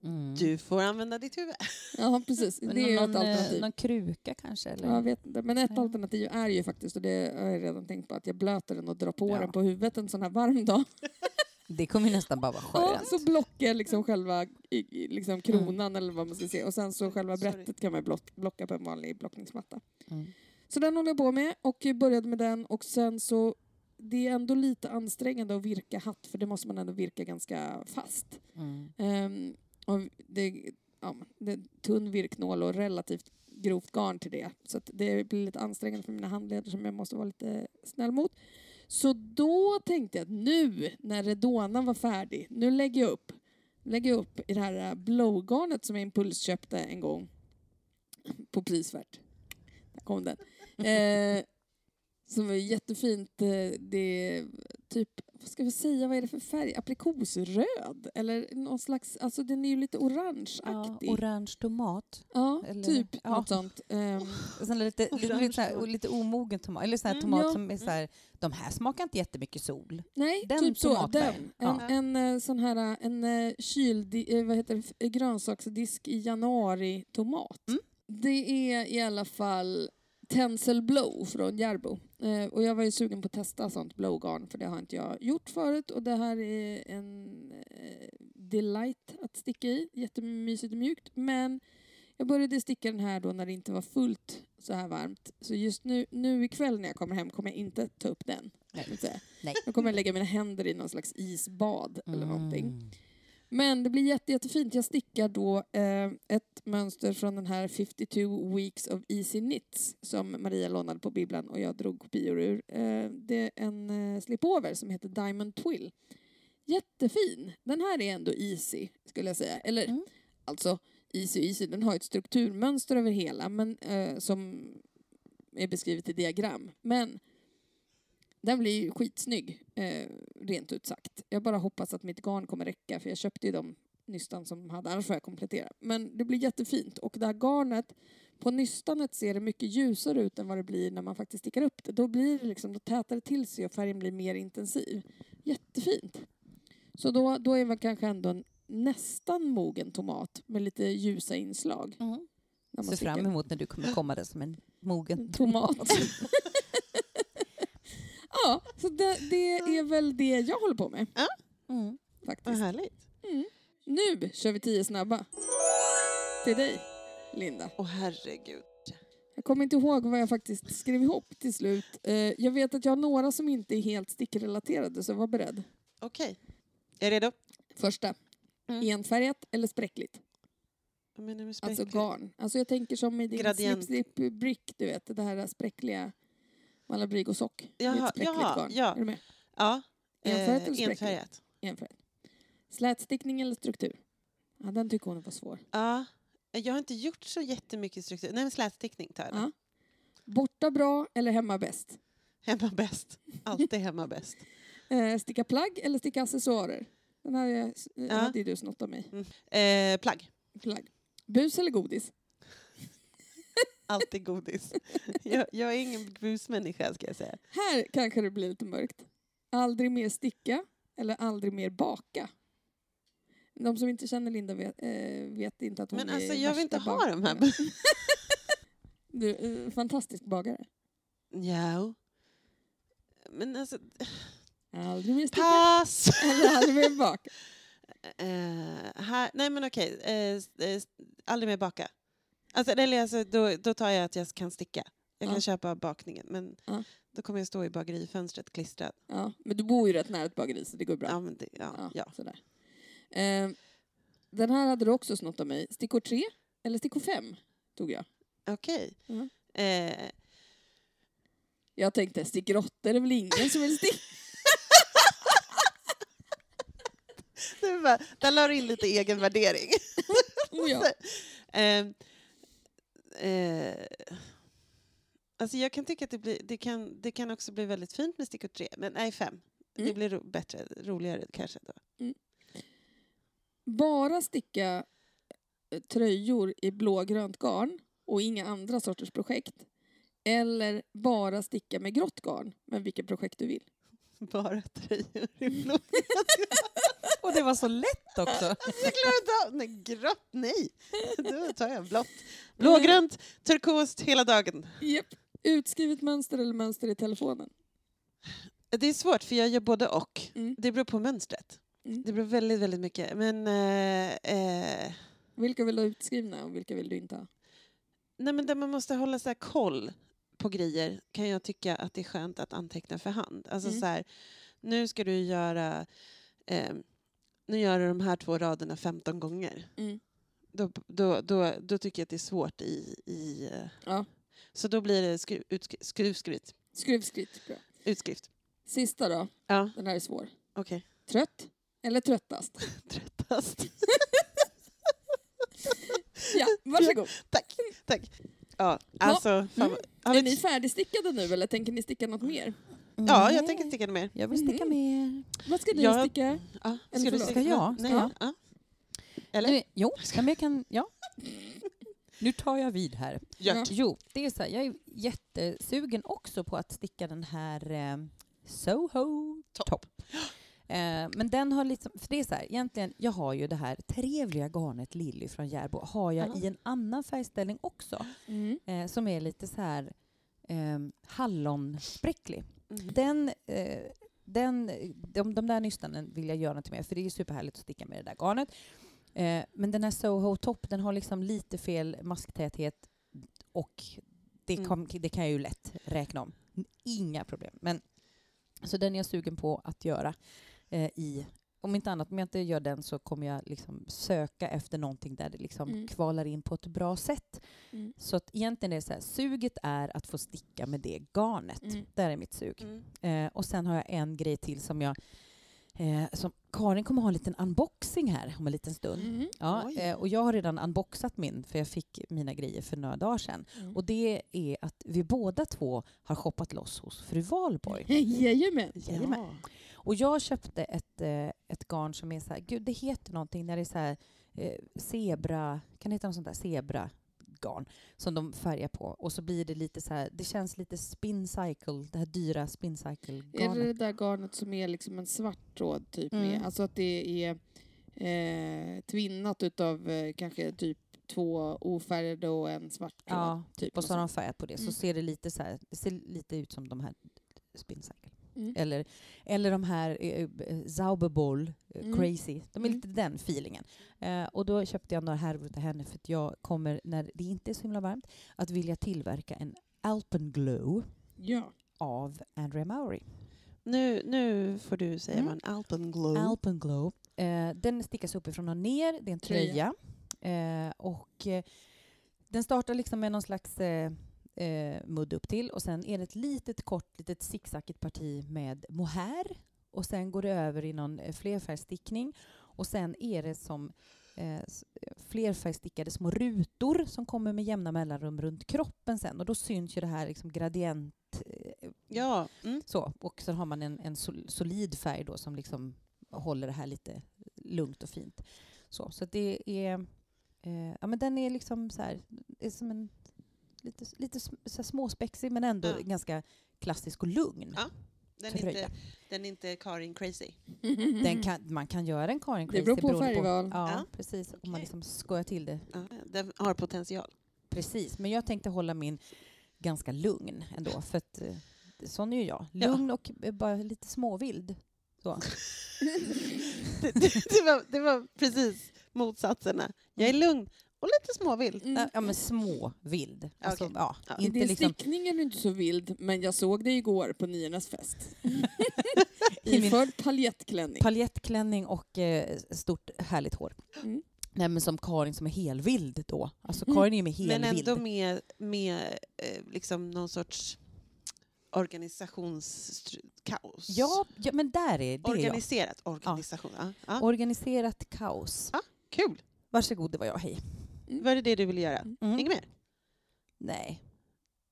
Mm. Du får använda ditt huvud. Ja, precis. Men Det är ju ett någon, eh, alternativ. någon kruka kanske? Eller? Jag vet inte. Men ett Ja. alternativ är ju faktiskt, och det har jag redan tänkt på, att jag blöter den och drar på Ja. den på huvudet en sån här varm dag. Det kommer ju nästan bara vara Ja, skönt. så blockar jag liksom själva liksom kronan eller vad man ska säga. Och sen så själva Sorry. brättet kan man blocka på en vanlig blockningsmatta. Mm. Så den håller jag på med och började med den och sen så det är ändå lite ansträngande att virka hatt för det måste man ändå virka ganska fast. Mm. Ehm, och det, ja, det är tunn virknål och relativt grovt garn till det. Så det blir lite ansträngande för mina handleder som jag måste vara lite snäll mot. Så då tänkte jag att nu när redonan var färdig, nu lägger jag upp. Lägger jag upp i det här blowgarnet som jag impulsköpte en gång på prisvärt. Där kom den. Eh, som var jättefint. Eh, Det är typ, vad ska vi säga, vad är det för färg? Aprikosröd? Eller någon slags, alltså den är ju lite Ja, orangeaktig. orange tomat. Ja, eller- typ ja. något sånt. Och sen lite, lite, lite, här, lite omogen tomat. Eller sån här Mm, tomat ja. som är så här, de här smakar inte jättemycket sol. nej, Den typ så. Den. En, Ja. en eh, sån här en eh, kyld, eh, vad heter det, grönsaksdisk i januari-tomat. Mm. Det är i alla fall Tencel Blow från Järbo. Eh, och jag var ju sugen på att testa sånt blowgarn för det har inte jag gjort förut och det här är en eh, delight att sticka i. Jättemysigt och mjukt men jag började sticka den här då när det inte var fullt så här varmt. Så just nu, nu ikväll när jag kommer hem kommer jag inte ta upp den. Nej. jag. Nej. Då kommer jag lägga mina händer i någon slags isbad eller någonting. Men det blir jätte, jättefint. Jag stickar då eh, ett mönster från den här 52 Weeks of Easy Knits som Maria lånade på bibblan och jag drog kopior ur. Eh, det är en eh, slipover som heter Diamond Twill. Jättefin. Den här är ändå easy, skulle jag säga. Eller Mm. alltså, easy easy, den har ett strukturmönster över hela men, eh, som är beskrivet i diagram. Men den blir ju skitsnygg, eh, rent ut sagt. Jag bara hoppas att mitt garn kommer räcka, för jag köpte ju de nystan som de hade, annars får jag komplettera. Men det blir jättefint. Och det här garnet, på nystanet ser det mycket ljusare ut än vad det blir när man faktiskt stickar upp det. Då blir det liksom, då tätar det till sig och färgen blir mer intensiv. Jättefint. Så då, då är man kanske ändå en nästan mogen tomat med lite ljusa inslag. Mm. Ser fram emot när du kommer komma där som en mogen tomat. ja, så det, det är väl det jag håller på med Mm. Vad faktiskt. härligt. Mm. Nu kör vi tio snabba. Till dig, Linda. Åh herregud. Jag kommer inte ihåg vad jag faktiskt skrev ihop till slut. Eh, jag vet att jag har några som inte är helt stickrelaterade, så var beredd. Okej. Är du redo? Första. Mm. Enfärgat eller spräckligt? Vad menar med Alltså spräcklig? garn. Alltså jag tänker som i din Gradient. slip slip brick, du vet, det här spräckliga Malabrig och sock. Jaha, ett spräckligt jaha, garn. ja. Är du med? Ja. Enfärgat eh, eller spräckligt? enfärgat. Enfärgat. Slätstickning eller struktur? Ja, den tycker hon var svår. Ja. Jag har inte gjort så jättemycket struktur. Nej, men slätstickning tar jag. Ja. Borta bra eller hemma bäst? Hemma bäst. Alltid hemma bäst. Eh, sticka plagg eller sticka accessoarer? Den här är- Ja. hade ju du snott av mig. Eh, plagg. Plagg. Bus eller godis? Alltid godis. jag, jag är ingen busmänniska ska jag säga. Här kanske det blir lite mörkt. Aldrig mer sticka eller aldrig mer baka? De som inte känner Linda vet, eh, vet inte att hon Men är alltså jag vill inte ha bak- de här. Du, eh, fantastisk bagare. ja. Men alltså, Aldrig mer sticka pass! eller aldrig mer baka. Eh, här, nej men okej, eh, s- aldrig mer baka. Alltså, eller alltså, då, då tar jag att jag kan sticka. Jag kan Ja. köpa bakningen men Ja. då kommer jag stå i bagerifönstret klistrad. Ja, men du bor ju rätt nära ett bageri så det går bra. Ja, men det, ja, Ja. Sådär. Eh, den här hade du också snott av mig. Stickor 3 eller stickor 5 tog jag. Okej. Ja. Eh, Jag tänkte stickor 8 är det väl ingen som vill sticka? det var, där la du in lite egen värdering. Oh, ja. Eh, eh, alltså jag kan tycka att det, blir, det, kan, det kan också bli väldigt fint med stickor tre, men nej fem. Det Mm. blir ro, bättre, roligare kanske. Då. Bara sticka eh, tröjor i blågrönt garn och inga andra sorters projekt. Eller bara sticka med grått garn, men vilket projekt du vill. Bara tröjor i blå. Och det var så lätt också. Jag klarar inte av... Nej, grått, nej. Då tar jag blått. Blågrönt, turkost hela dagen. Japp. Utskrivet mönster eller mönster i telefonen. Det är svårt för jag gör både och. Mm. Det beror på mönstret. Mm. Det beror väldigt, väldigt mycket. Men, eh, eh, Vilka vill du ha utskrivna och vilka vill du inte ha? nej, men där man måste hålla så här koll på grejer kan jag tycka att det är skönt att anteckna för hand. Alltså Mm. så här, nu ska du göra... Eh, nu gör du de här två raderna 15 gånger. Mm. Då, då, då, då tycker jag att det är svårt i... i eh, Ja. Så då blir det skru, utskri, skruvskrift. Skruvskritt. Bra. Utskrift. Sista då. Ja, Den här är svår. okej. Trött eller tröttast? Tröttast. Ja, varsågod. tack, tack. Ja, alltså... Har vi Är ni färdigstickade nu eller tänker ni sticka något mer? Ja, jag tänker sticka mer. Jag vill sticka mer. Vad ska du Jag- sticka? Ja, Eller ska du förlåt. sticka? Ska jag? Nej, ja. ja. Eller? Nu, jo, men jag kan... Ja. Nu tar jag vid här. Jo, det är så här, jag är jättesugen också på att sticka den här eh, Soho Topp. Top. Eh, men den har liksom, för det är så här, egentligen, jag har ju det här trevliga garnet Lilly från Järbo, har jag Ja. i en annan färgställning också, Mm. eh, som är lite så här eh, hallonspräcklig. Mm. Den, eh, den, de, de där nystanen vill jag göra något med, för det är superhärligt att sticka med det där garnet. Eh, men den här Soho Top, den har liksom lite fel masktäthet och det, Mm. kom, det kan jag ju lätt räkna om. Inga problem. Men, så den är jag sugen på att göra eh, i om inte annat, om jag inte gör den så kommer jag liksom söka efter någonting där det liksom Mm. kvalar in på ett bra sätt. Mm. Så att egentligen är det så här, suget är att få sticka med det garnet. Mm. Där är mitt sug. Mm. Eh, och sen har jag en grej till som jag... Eh, som Karin kommer ha en liten unboxing här om en liten stund. Mm. Ja, eh, och jag har redan unboxat min, för jag fick mina grejer för några dagar sedan. Mm. Och det är att vi båda två har shoppat loss hos fru Valborg. Jajamän. Jajamän. Ja. Och jag köpte ett, eh, ett garn som är så här, gud det heter någonting när det är så här eh, zebra, kan det heta något sånt där zebra garn som de färgar på och så blir det lite så här, det känns lite spin cycle, det här dyra spin cycle Är det garnet. det där garnet som är liksom en svart tråd typ Mm. med? Alltså att det är eh, tvinnat utav eh, kanske typ två ofärgade och en svart tråd? Ja, typ. och så har de färgat på det Mm. så ser det lite så här, det ser lite ut som de här spin cycle. Mm. Eller, eller de här eh, eh, Zauberboll, eh, Mm. Crazy. De är Mm. lite den feelingen. Eh, och då köpte jag några härvor till henne för att jag kommer, när det inte är så himla varmt, att vilja tillverka en Alpenglow Ja. av Andrea Mowry. Nu, nu får du säga Mm. vad en alpenglow... Alpenglow. Eh, den stickas uppifrån och ner, det är en Tröja. tröja. Eh, och eh, den startar liksom med någon slags eh, mudd upp till och sen är det ett litet kort, litet zigzackigt parti med mohair och sen går det över i någon eh, flerfärgstickning och sen är det som eh, flerfärgstickade små rutor som kommer med jämna mellanrum runt kroppen sen och då syns ju det här liksom gradient eh, Ja. Mm. så, och sen har man en, en sol, solid färg då som liksom håller det här lite lugnt och fint. Så, så det är... Eh, ja, men den är liksom så här, är som en lite, lite så här småspexig men ändå Ja. ganska klassisk och lugn. Ja. Den, är inte, den är inte Karin crazy. Den kan, man kan göra en Karin Det Crazy beror på färgval. Ja, Ja. precis. Om man liksom skojar till det. Ja. Den har potential. Precis. Men jag tänkte hålla min ganska lugn ändå. För att, eh, sån är ju jag. Ja. Lugn och eh, bara lite småvild. Så. det, det, det, var, det var precis motsatserna. Jag är lugn och lite småvild. Mm. Ja, Ja, men småvild. Alltså, Okej. ja, Ja. Inte din liksom... stickning är du inte så vild, men jag såg dig igår på niornas fest. I min Iförd paljettklänning. paljettklänning och eh, stort härligt hår. Mm. Nej, men som Karin som är helvild då. Alltså Mm. Karin är ju med Men helvild. ändå med, med eh, liksom någon sorts organisationskaos. Ja, ja, men där är det är jag. Organiserat organisation. Ja. Ja. Organiserat kaos. Kul! Varsågod, det var jag. Hej. Var det det du ville göra? Mm. Inget mer? Nej.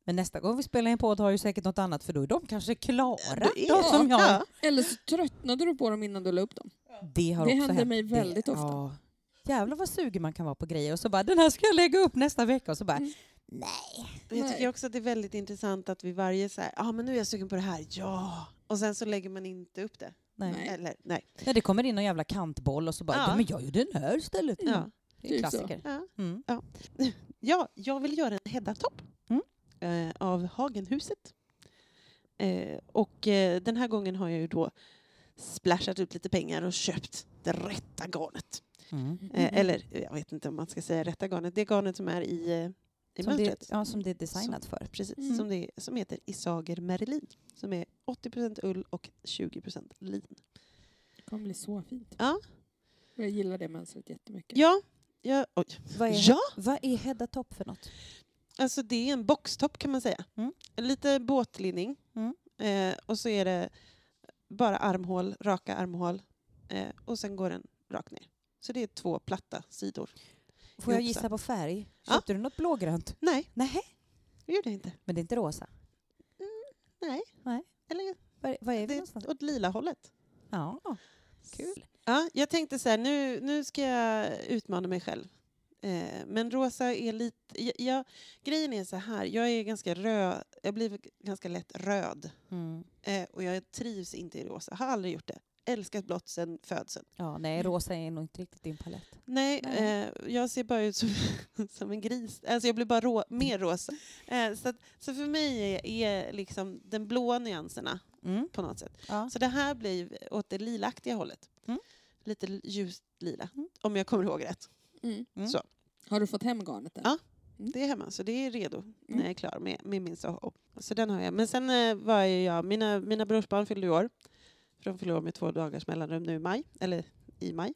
Men nästa gång vi spelar in podd har ju säkert något annat för då är de kanske klara. Du är- de som jag. Ja. Eller så tröttnade du på dem innan du la upp dem. Det har Det också händer hänt. mig väldigt det, ofta. Ja. Jävlar vad sugen man kan vara på grejer och så bara den här ska jag lägga upp nästa vecka och så bara Mm. nej. Jag tycker också att det är väldigt intressant att vi varje så här, ja ah, men nu är jag sugen på det här, ja. Och sen så lägger man inte upp det. Nej. Eller nej. Nej, det kommer in någon jävla kantboll och så bara Ja. ja. men jag gjorde den här istället. Ja. Det är Typ klassiker. Ja. Mm. ja, jag vill göra en Hedda-topp Mm. eh, av Hagenhuset. Eh, och eh, den här gången har jag ju då splashat ut lite pengar och köpt det rätta garnet. Mm. Eh, eller jag vet inte om man ska säga rätta garnet. Det garnet som är i, eh, i Som, mönstret. det, ja, som det är designat för. Precis, Mm. som, det, som heter Isager Merlin. Som är 80% ull och 20% lin. Det kommer bli så fint. Ja. Jag gillar det mönstret jättemycket. Ja, ja, oj. Vad är, ja, vad är Hedda Topp för något? alltså det är en boxtopp kan man säga. Mm. Lite båtlinning. Mm. Eh, och så är det bara armhål, raka armhål. Eh, och sen går den rakt ner. Så det är två platta sidor. Får jag gissa på färg? Ja. Köpte du något blågrönt? Nej, Nej, det gjorde jag inte. men det är inte rosa. Nej. Nej. Eller Vad, vad är det det åt lila hållet. Ja, kul. Ja, jag tänkte så här, nu, nu ska jag utmana mig själv. Eh, men rosa är lite... Jag, jag, grejen är så här, jag är ganska röd. Jag blir ganska lätt röd. Mm. Eh, och jag trivs inte i rosa. Har aldrig gjort det. Älskat blått sedan födseln. Ja, nej, rosa är nog inte riktigt din palett. Nej, Nej. Eh, jag ser bara ut som, som en gris. Alltså jag blir bara rå, mer rosa. Eh, så, att, så för mig är, är liksom den blåa nyanserna Mm. på något sätt. Ja. Så det här blir åt det lilaktiga hållet. Mm. Lite ljust lila, Mm. om jag kommer ihåg rätt. Mm. Mm. Så. Har du fått hem garnet än? Ja. Det är hemma, så det är redo Mm. när jag är klar med, med min Soho. Så den har jag. Men sen eh, var jag, mina, mina brorsbarn fyllde ju år. För de år med två dagars mellanrum nu i maj, eller i maj.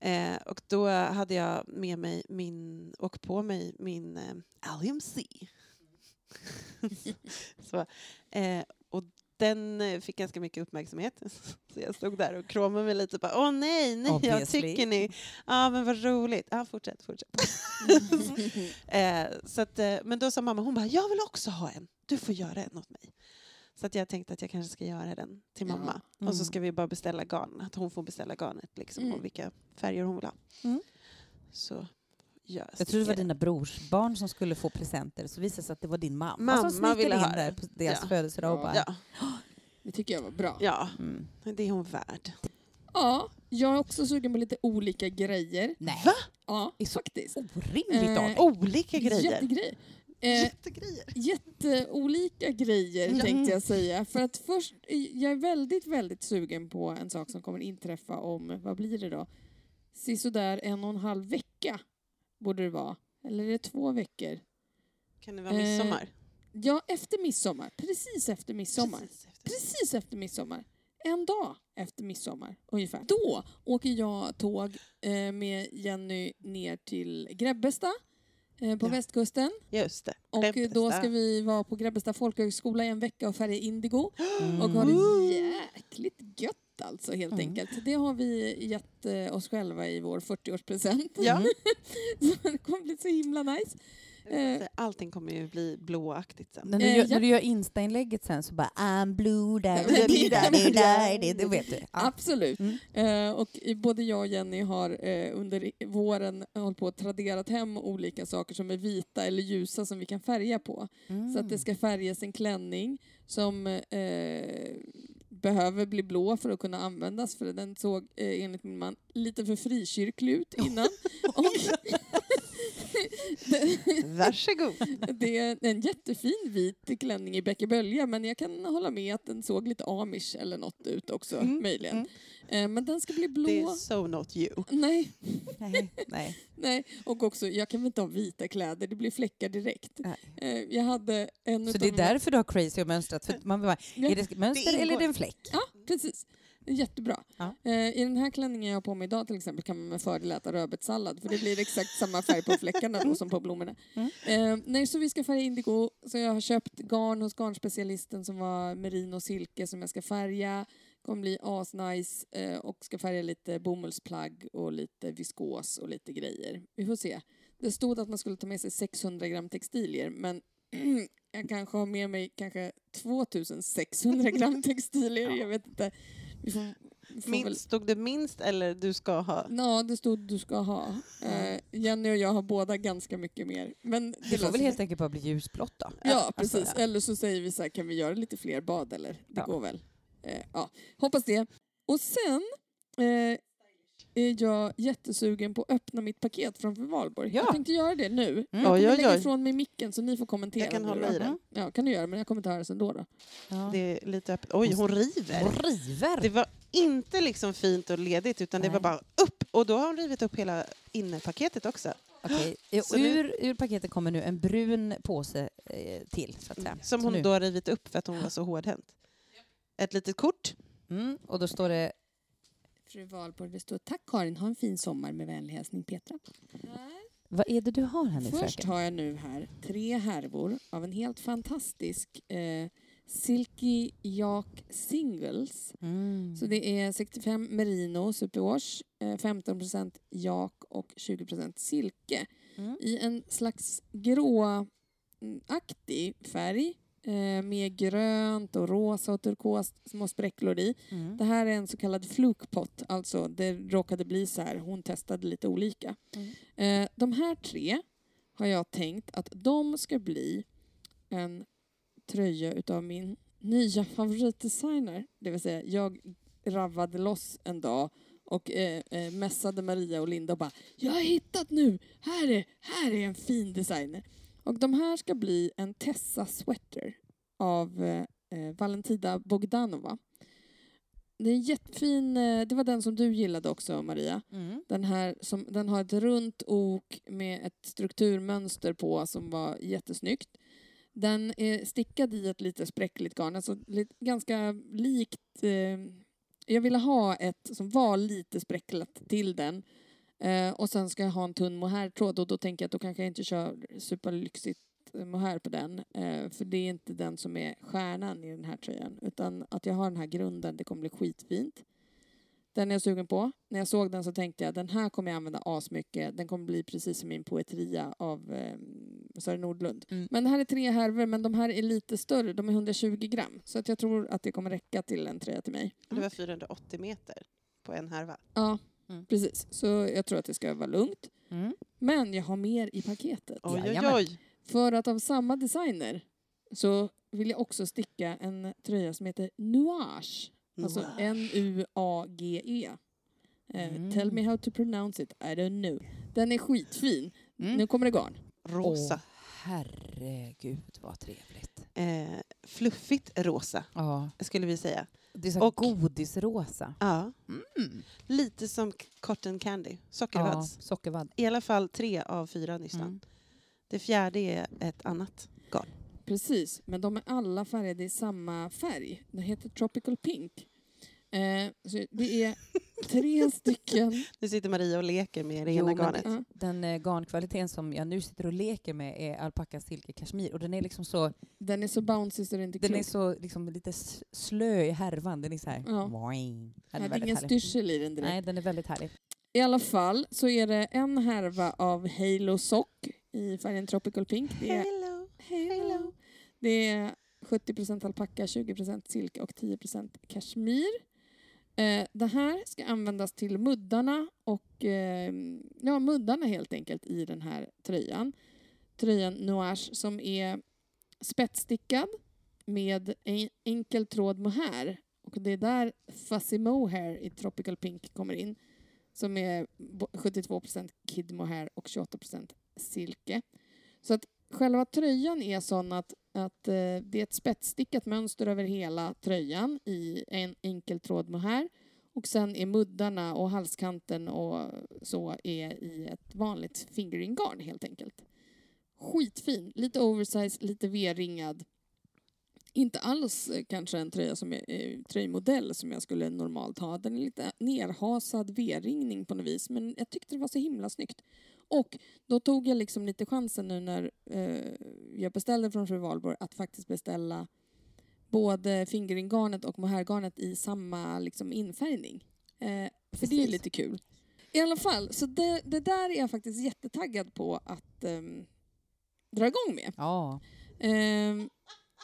Eh, och då hade jag med mig min, och på mig min eh, LMC. så, eh, och den fick ganska mycket uppmärksamhet. Så jag stod där och kråmade mig lite. Bara, Åh nej, nej, jag Obviously. tycker ni? Ja, men vad roligt. Ja, fortsätt, fortsätt. Eh, så att, eh, men då sa mamma, hon bara, jag vill också ha en. Du får göra en åt mig. Så att jag tänkte att jag kanske ska göra den till Ja. mamma. Och Mm. så ska vi bara beställa garn. Att hon får beställa garnet liksom, Mm. och vilka färger hon vill ha. Mm. Så jag Jag trodde det var dina brorsbarn som skulle få presenter, så visade det sig att det var din mamma, Mamma som snickade ville in ha där det. på deras Ja. födelsedag och bara... Ja, Det tycker jag var bra. ja, Mm. det är hon värd. Ja, jag är också sugen på lite olika grejer. Nej, Va? Ja, Det är så faktiskt. orimligt Eh. Olika grejer. Jättegrejer. Eh, Jättegrejer. jätteolika grejer Mm. tänkte jag säga. För att först, jag är väldigt, väldigt sugen på en sak som kommer inträffa om, vad blir det då? Sisådär en och en halv vecka borde det vara. Eller är det två veckor? Kan det vara Eh, midsommar? Ja, efter midsommar. Precis efter midsommar. Precis efter. Precis efter midsommar. en dag efter midsommar ungefär. Då åker jag tåg eh, med Jenny ner till Grebbestad eh, på Ja. västkusten. Just det. Och eh, då ska vi vara på Grebbestad folkhögskola i en vecka och färga indigo. Mm. Och ha det jäkligt gött alltså helt Mm. enkelt. Det har vi gett eh, oss själva i vår 40-årspresent. Ja. Så det kommer bli så himla nice. Eh, Allting kommer ju bli blåaktigt sen. När du, Eh, gör, när du gör Insta-inlägget sen så bara I'm blue, da, det- vet du. Absolut. Mm. Eh, och både jag och Jenny har eh, under våren hållit på att traderat hem olika saker som är vita eller ljusa som vi kan färga på. Mm. Så att det ska färgas en klänning som eh, behöver bli blå för att kunna användas för den såg eh, enligt min man lite för frikyrklig ut innan. och Varsågod. det är en jättefin vit klänning i bäckebölja men jag kan hålla med att den såg lite amish eller något ut också Mm, möjligen. mm. Eh, men den ska bli blå. Det är so not you. Nej, Nej, nej. nej. Och också, jag kan väl inte ha vita kläder, det blir fläckar direkt. Nej. Eh, jag hade en Så det är därför du har crazy och mönstrat? För man bara, Ja. är det mönster Det eller är det en fläck? Ja, precis. Jättebra. Ja. Eh, I den här klänningen jag har på mig idag till exempel kan man med fördel äta rödbetssallad för det blir exakt samma färg på fläckarna då som på blommorna. Mm. Eh, nej, så vi ska färga indigo. Så jag har köpt garn hos garnspecialisten som var merino silke som jag ska färga. Kommer bli asnice eh, och ska färga lite bomullsplagg och lite viskos och lite grejer. Vi får se. Det stod att man skulle ta med sig 600 gram textilier men jag kanske har med mig kanske 2600 gram textilier. Jag vet inte. Väl... Minst, stod det minst eller du ska ha? Ja, det stod du ska ha. Eh, Jenny och jag har båda ganska mycket mer. Men det, Det får väl helt enkelt bara bli ljusblått då? Ja, Alltså, precis. ja. Eller så säger vi så här, kan vi göra lite fler bad eller? Det Ja. går väl. Eh, ja, hoppas det. Och sen eh, är jag jättesugen på att öppna mitt paket framför Valborg. Ja. Jag tänkte göra det nu. Mm. Jag kommer Oj, oj, lägga oj. ifrån mig micken så ni får kommentera. Jag kan hålla då. i den. Ja, kan du göra, men jag kommer inte höras ändå. Då. Ja. Det är lite öppet. Oj, hon river. Och river! Det var inte liksom fint och ledigt utan det Nej. var bara upp. Och då har hon rivit upp hela innerpaketet också. Okej, nu- ur, ur paketet kommer nu en brun påse eh, till, så att säga. Som hon nu. då har rivit upp för att hon var så hårdhänt. Ett litet kort. Mm, och då står det... Fru Valborg, det står tack Karin, ha en fin sommar med vänlig hälsning Petra. Vad är det du har här nu, Först fröken? har jag nu här tre härvor av en helt fantastisk eh, Silky Yak Singles. Mm. Så det är 65 merino superwash, eh, 15% jak och 20% silke Mm. i en slags gråaktig färg eh, med grönt och rosa och turkos små spräcklor i. Mm. Det här är en så kallad flukpott, alltså det råkade bli så här. Hon testade lite olika. Mm. Eh, de här tre har jag tänkt att de ska bli en tröja utav min nya favoritdesigner. Det vill säga, jag ravvade loss en dag och eh, eh, mässade Maria och Linda och bara Jag har hittat nu! Här är, här är en fin designer. Och de här ska bli en Tessa sweater av eh, eh, Valentina Bogdanova. Det är en jättefin, eh, det var den som du gillade också Maria. Mm. Den här som, den har ett runt ok med ett strukturmönster på som var jättesnyggt. Den är stickad i ett lite spräckligt garn, alltså lite, ganska likt... Eh, jag ville ha ett som var lite spräcklat till den. Eh, och sen ska jag ha en tunn mohairtråd och då tänker jag att då kanske jag inte kör superlyxigt eh, mohair på den. Eh, för det är inte den som är stjärnan i den här tröjan. Utan att jag har den här grunden, det kommer bli skitfint. Den är jag sugen på. När jag såg den så tänkte jag den här kommer jag använda asmycket. Den kommer bli precis som min poetria av eh, Sören Nordlund. Mm. Men det här är tre härvor, men de här är lite större. De är 120 gram. Så att jag tror att det kommer räcka till en tröja till mig. Det var 480 meter på en härva. Ja, Mm. precis. Så jag tror att det ska vara lugnt. Mm. Men jag har mer i paketet. Oj, oj, oj. För att av samma designer så vill jag också sticka en tröja som heter Nuage. Alltså. N-U-A-G-E. Eh, Mm. Tell me how to pronounce it, I don't know. Den är skitfin. Mm. Nu kommer det garn. Rosa. Åh, herregud vad trevligt. Eh, fluffigt rosa, Ja, skulle vi säga. det är så Och- godisrosa. Ja. Mm. Lite som cotton candy. Ja, Sockervadds. sockervadd. I alla fall tre av fyra nystan. Mm. Det fjärde är ett annat garn. Precis, men de är alla färgade i samma färg. Den heter Tropical Pink. Eh, så det är tre stycken. Nu sitter Maria och leker med det ena men- garnet. Ja, Den eh, garnkvaliteten som jag nu sitter och leker med är alpacka silke kashmir och den är liksom så, den är så bouncy så det är inte den är klokt. så liksom lite s- slö i härvan. Den är så här... Ja. Boing. Den är det är väldigt ingen härlig. styrsel i den direkt. Nej, den är väldigt härlig. I alla fall så är det en härva av Halo Sock i färgen Tropical Pink. Det är, Hello. Halo. Det är 70% alpacka, 20% silke och 10% kashmir. Eh, det här ska användas till muddarna och eh, ja, muddarna helt enkelt i den här tröjan. Tröjan Noage som är spetsstickad med en enkel tråd mohair. Och det är där Fuzzy Mohair i Tropical Pink kommer in som är 72 kid mohair och 28% silke. Så att själva tröjan är sån att, att eh, det är ett spetsstickat mönster över hela tröjan i en enkel tråd mohair och sen är muddarna och halskanten och så är i ett vanligt Fingeringgarn, helt enkelt. Skitfin, lite oversize, lite V-ringad. Inte alls eh, kanske en tröja som är, eh, tröjmodell som jag skulle normalt ha. Den är lite nerhasad V-ringning på något vis men jag tyckte det var så himla snyggt. Och då tog jag liksom lite chansen nu när eh, jag beställde från Fru Valborg att faktiskt beställa både fingeringgarnet och mohairgarnet i samma liksom, infärgning. Eh, för det är Precis. lite kul. I alla fall, så det, det där är jag faktiskt jättetaggad på att ehm, dra igång med. Ja. Ehm,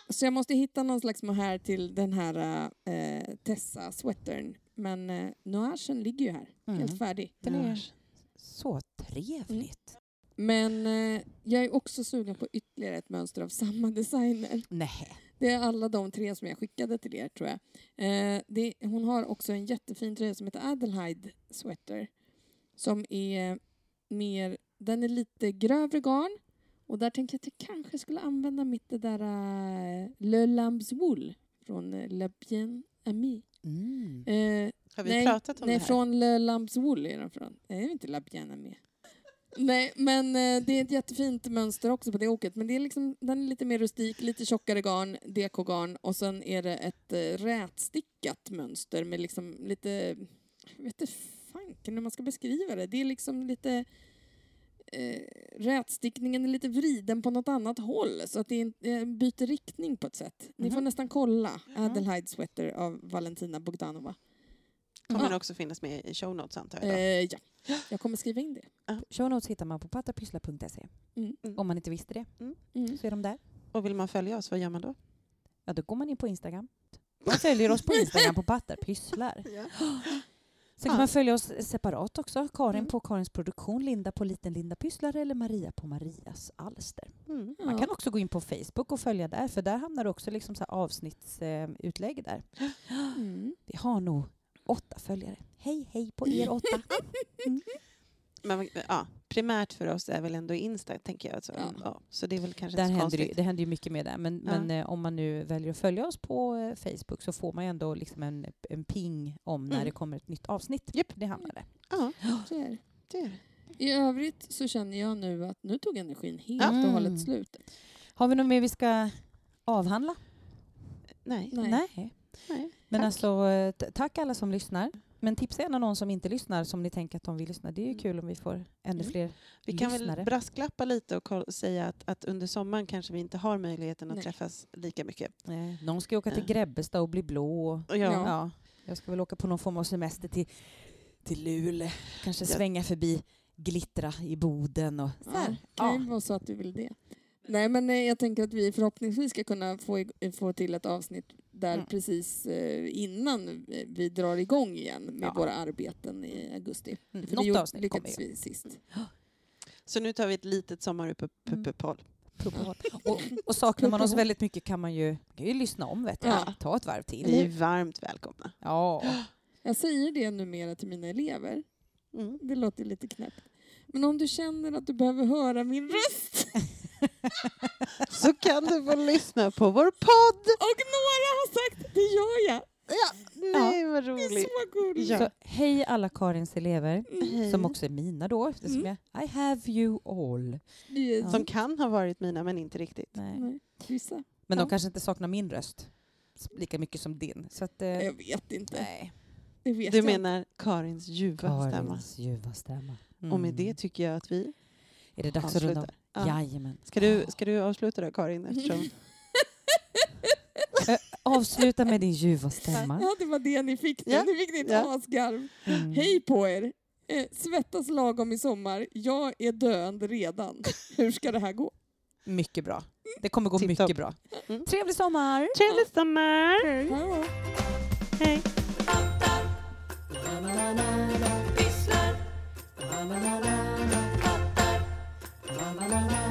så jag måste hitta någon slags mohair till den här eh, Tessa sweatern. Men eh, noiagen ligger ju här, Mm. helt färdig. Den är. Så trevligt. Men eh, jag är också sugen på ytterligare ett mönster av samma designer. Nej. Det är alla de tre som jag skickade till er tror jag. Eh, det, hon har också en jättefin tröja som heter Adelheid Sweater. Som är mer, den är lite grövre garn. Och där tänker jag att jag kanske skulle använda mitt det där uh, Le Lambs Wool från uh, La Bien Ami. Mm. Eh, Har vi nej, pratat om nej, det här? från Le Lambs Wool är den från. Nej, det är inte La Bien Ami. Nej, men eh, det är ett jättefint mönster också på det åket. Men det är liksom, den är lite mer rustik, lite tjockare garn, DK-garn och sen är det ett eh, rätstickat mönster med liksom lite, jag vet inte fanken hur man ska beskriva det. Det är liksom lite eh, rätstickningen är lite vriden på något annat håll så att det inte- eh, byter riktning på ett sätt. Ni får Mhm. nästan kolla. Adelheid Sweater av Valentina Bogdanova. Kommer Ja. den också finnas med i show notes antar jag? Eh, ja, jag kommer skriva in det. Show notes hittar man på pattarpyssla.se. Mm. Mm. Om man inte visste det Mm. så är de där. Och vill man följa oss, vad gör man då? Ja, då går man in på Instagram. Man följer oss på Instagram på pattarpysslar. Sen kan man följa oss separat också. Karin Mm. på Karins produktion, Linda på Liten Linda Pysslar eller Maria på Marias alster. Mm. Man kan också gå in på Facebook och följa där, för där hamnar det också liksom så avsnittsutlägg där. Mm. Vi har nog åtta följare. Hej, hej på er åtta. Men, ja, primärt för oss är väl ändå Insta, tänker jag. Alltså. Ja. Ja. så det är väl kanske Där inte så händer det, konstigt. det händer ju mycket med det. Men, Ja. men eh, om man nu väljer att följa oss på eh, Facebook så får man ju ändå liksom en, en ping om när Mm. det kommer ett nytt avsnitt. Japp. Det hamnar där. Ja, Så är det. är det. I övrigt så känner jag nu att nu tog energin helt Mm. och hållet slut. Har vi något mer vi ska avhandla? Nej. Nej. Nej. Nej. Men Tack. alltså, eh, tack alla som lyssnar. Men tipsa gärna någon som inte lyssnar som ni tänker att de vill lyssna. Det är ju Mm. kul om vi får ännu Mm. fler Vi kan lyssnare. väl brasklappa lite och säga att, att under sommaren kanske vi inte har möjligheten att Nej. träffas lika mycket. Eh, någon ska åka till Ja. Grebbestad och bli blå. Och, Ja. ja. Jag ska väl åka på någon form av semester till, till Luleå. Kanske Ja. svänga förbi Glittra i Boden. Och så Ja, här. kan Ja. ju vara så att du vill det. Nej, men eh, jag tänker att vi förhoppningsvis ska kunna få, få till ett avsnitt där Mm. precis eh, innan vi drar igång igen med Ja. våra arbeten i augusti. Mm, För något avsnitt lyckades kommer vi sist. Så nu tar vi ett litet sommaruppehåll. Mm. Och, och saknar man oss väldigt mycket kan man ju, kan ju lyssna om. Vet. Ja. Ta ett varv till. Ni är varmt välkomna. Ja. Jag säger det numera till mina elever. Mm. Det låter lite knäppt. Men om du känner att du behöver höra min röst Så kan du få lyssna på vår podd! och några har sagt det gör jag. Ja, nej vad Det är roligt. så gulligt. Ja. Så hej alla Karins elever, Hej. som också är mina då. Eftersom Mm. jag, I have you all. Är- Som kan ha varit mina men inte riktigt. Nej. Nej, vissa. Men Ja. de kanske inte saknar min röst. lika mycket som din. Så att, eh, Jag vet inte. nej. Vet Du jag menar Karins ljuva stämma. Karins ljuva stämma. Och med Mm. det tycker jag att vi är det dags att runda av. avslutar. Ja. Jajamän. Ska, du, ska du avsluta då Karin? Eftersom... Avsluta med din ljuva stämma. Ja, det var det ni fick nu. Ja. Ni fick ditt Ja. asgarv. Mm. Hej på er! Eh, svettas lagom i sommar. Jag är döende redan. Hur ska det här gå? Mycket bra. Det kommer gå Tipptopp. mycket bra. Mm. Trevlig sommar! Trevlig sommar! Ja. Hej! la la la la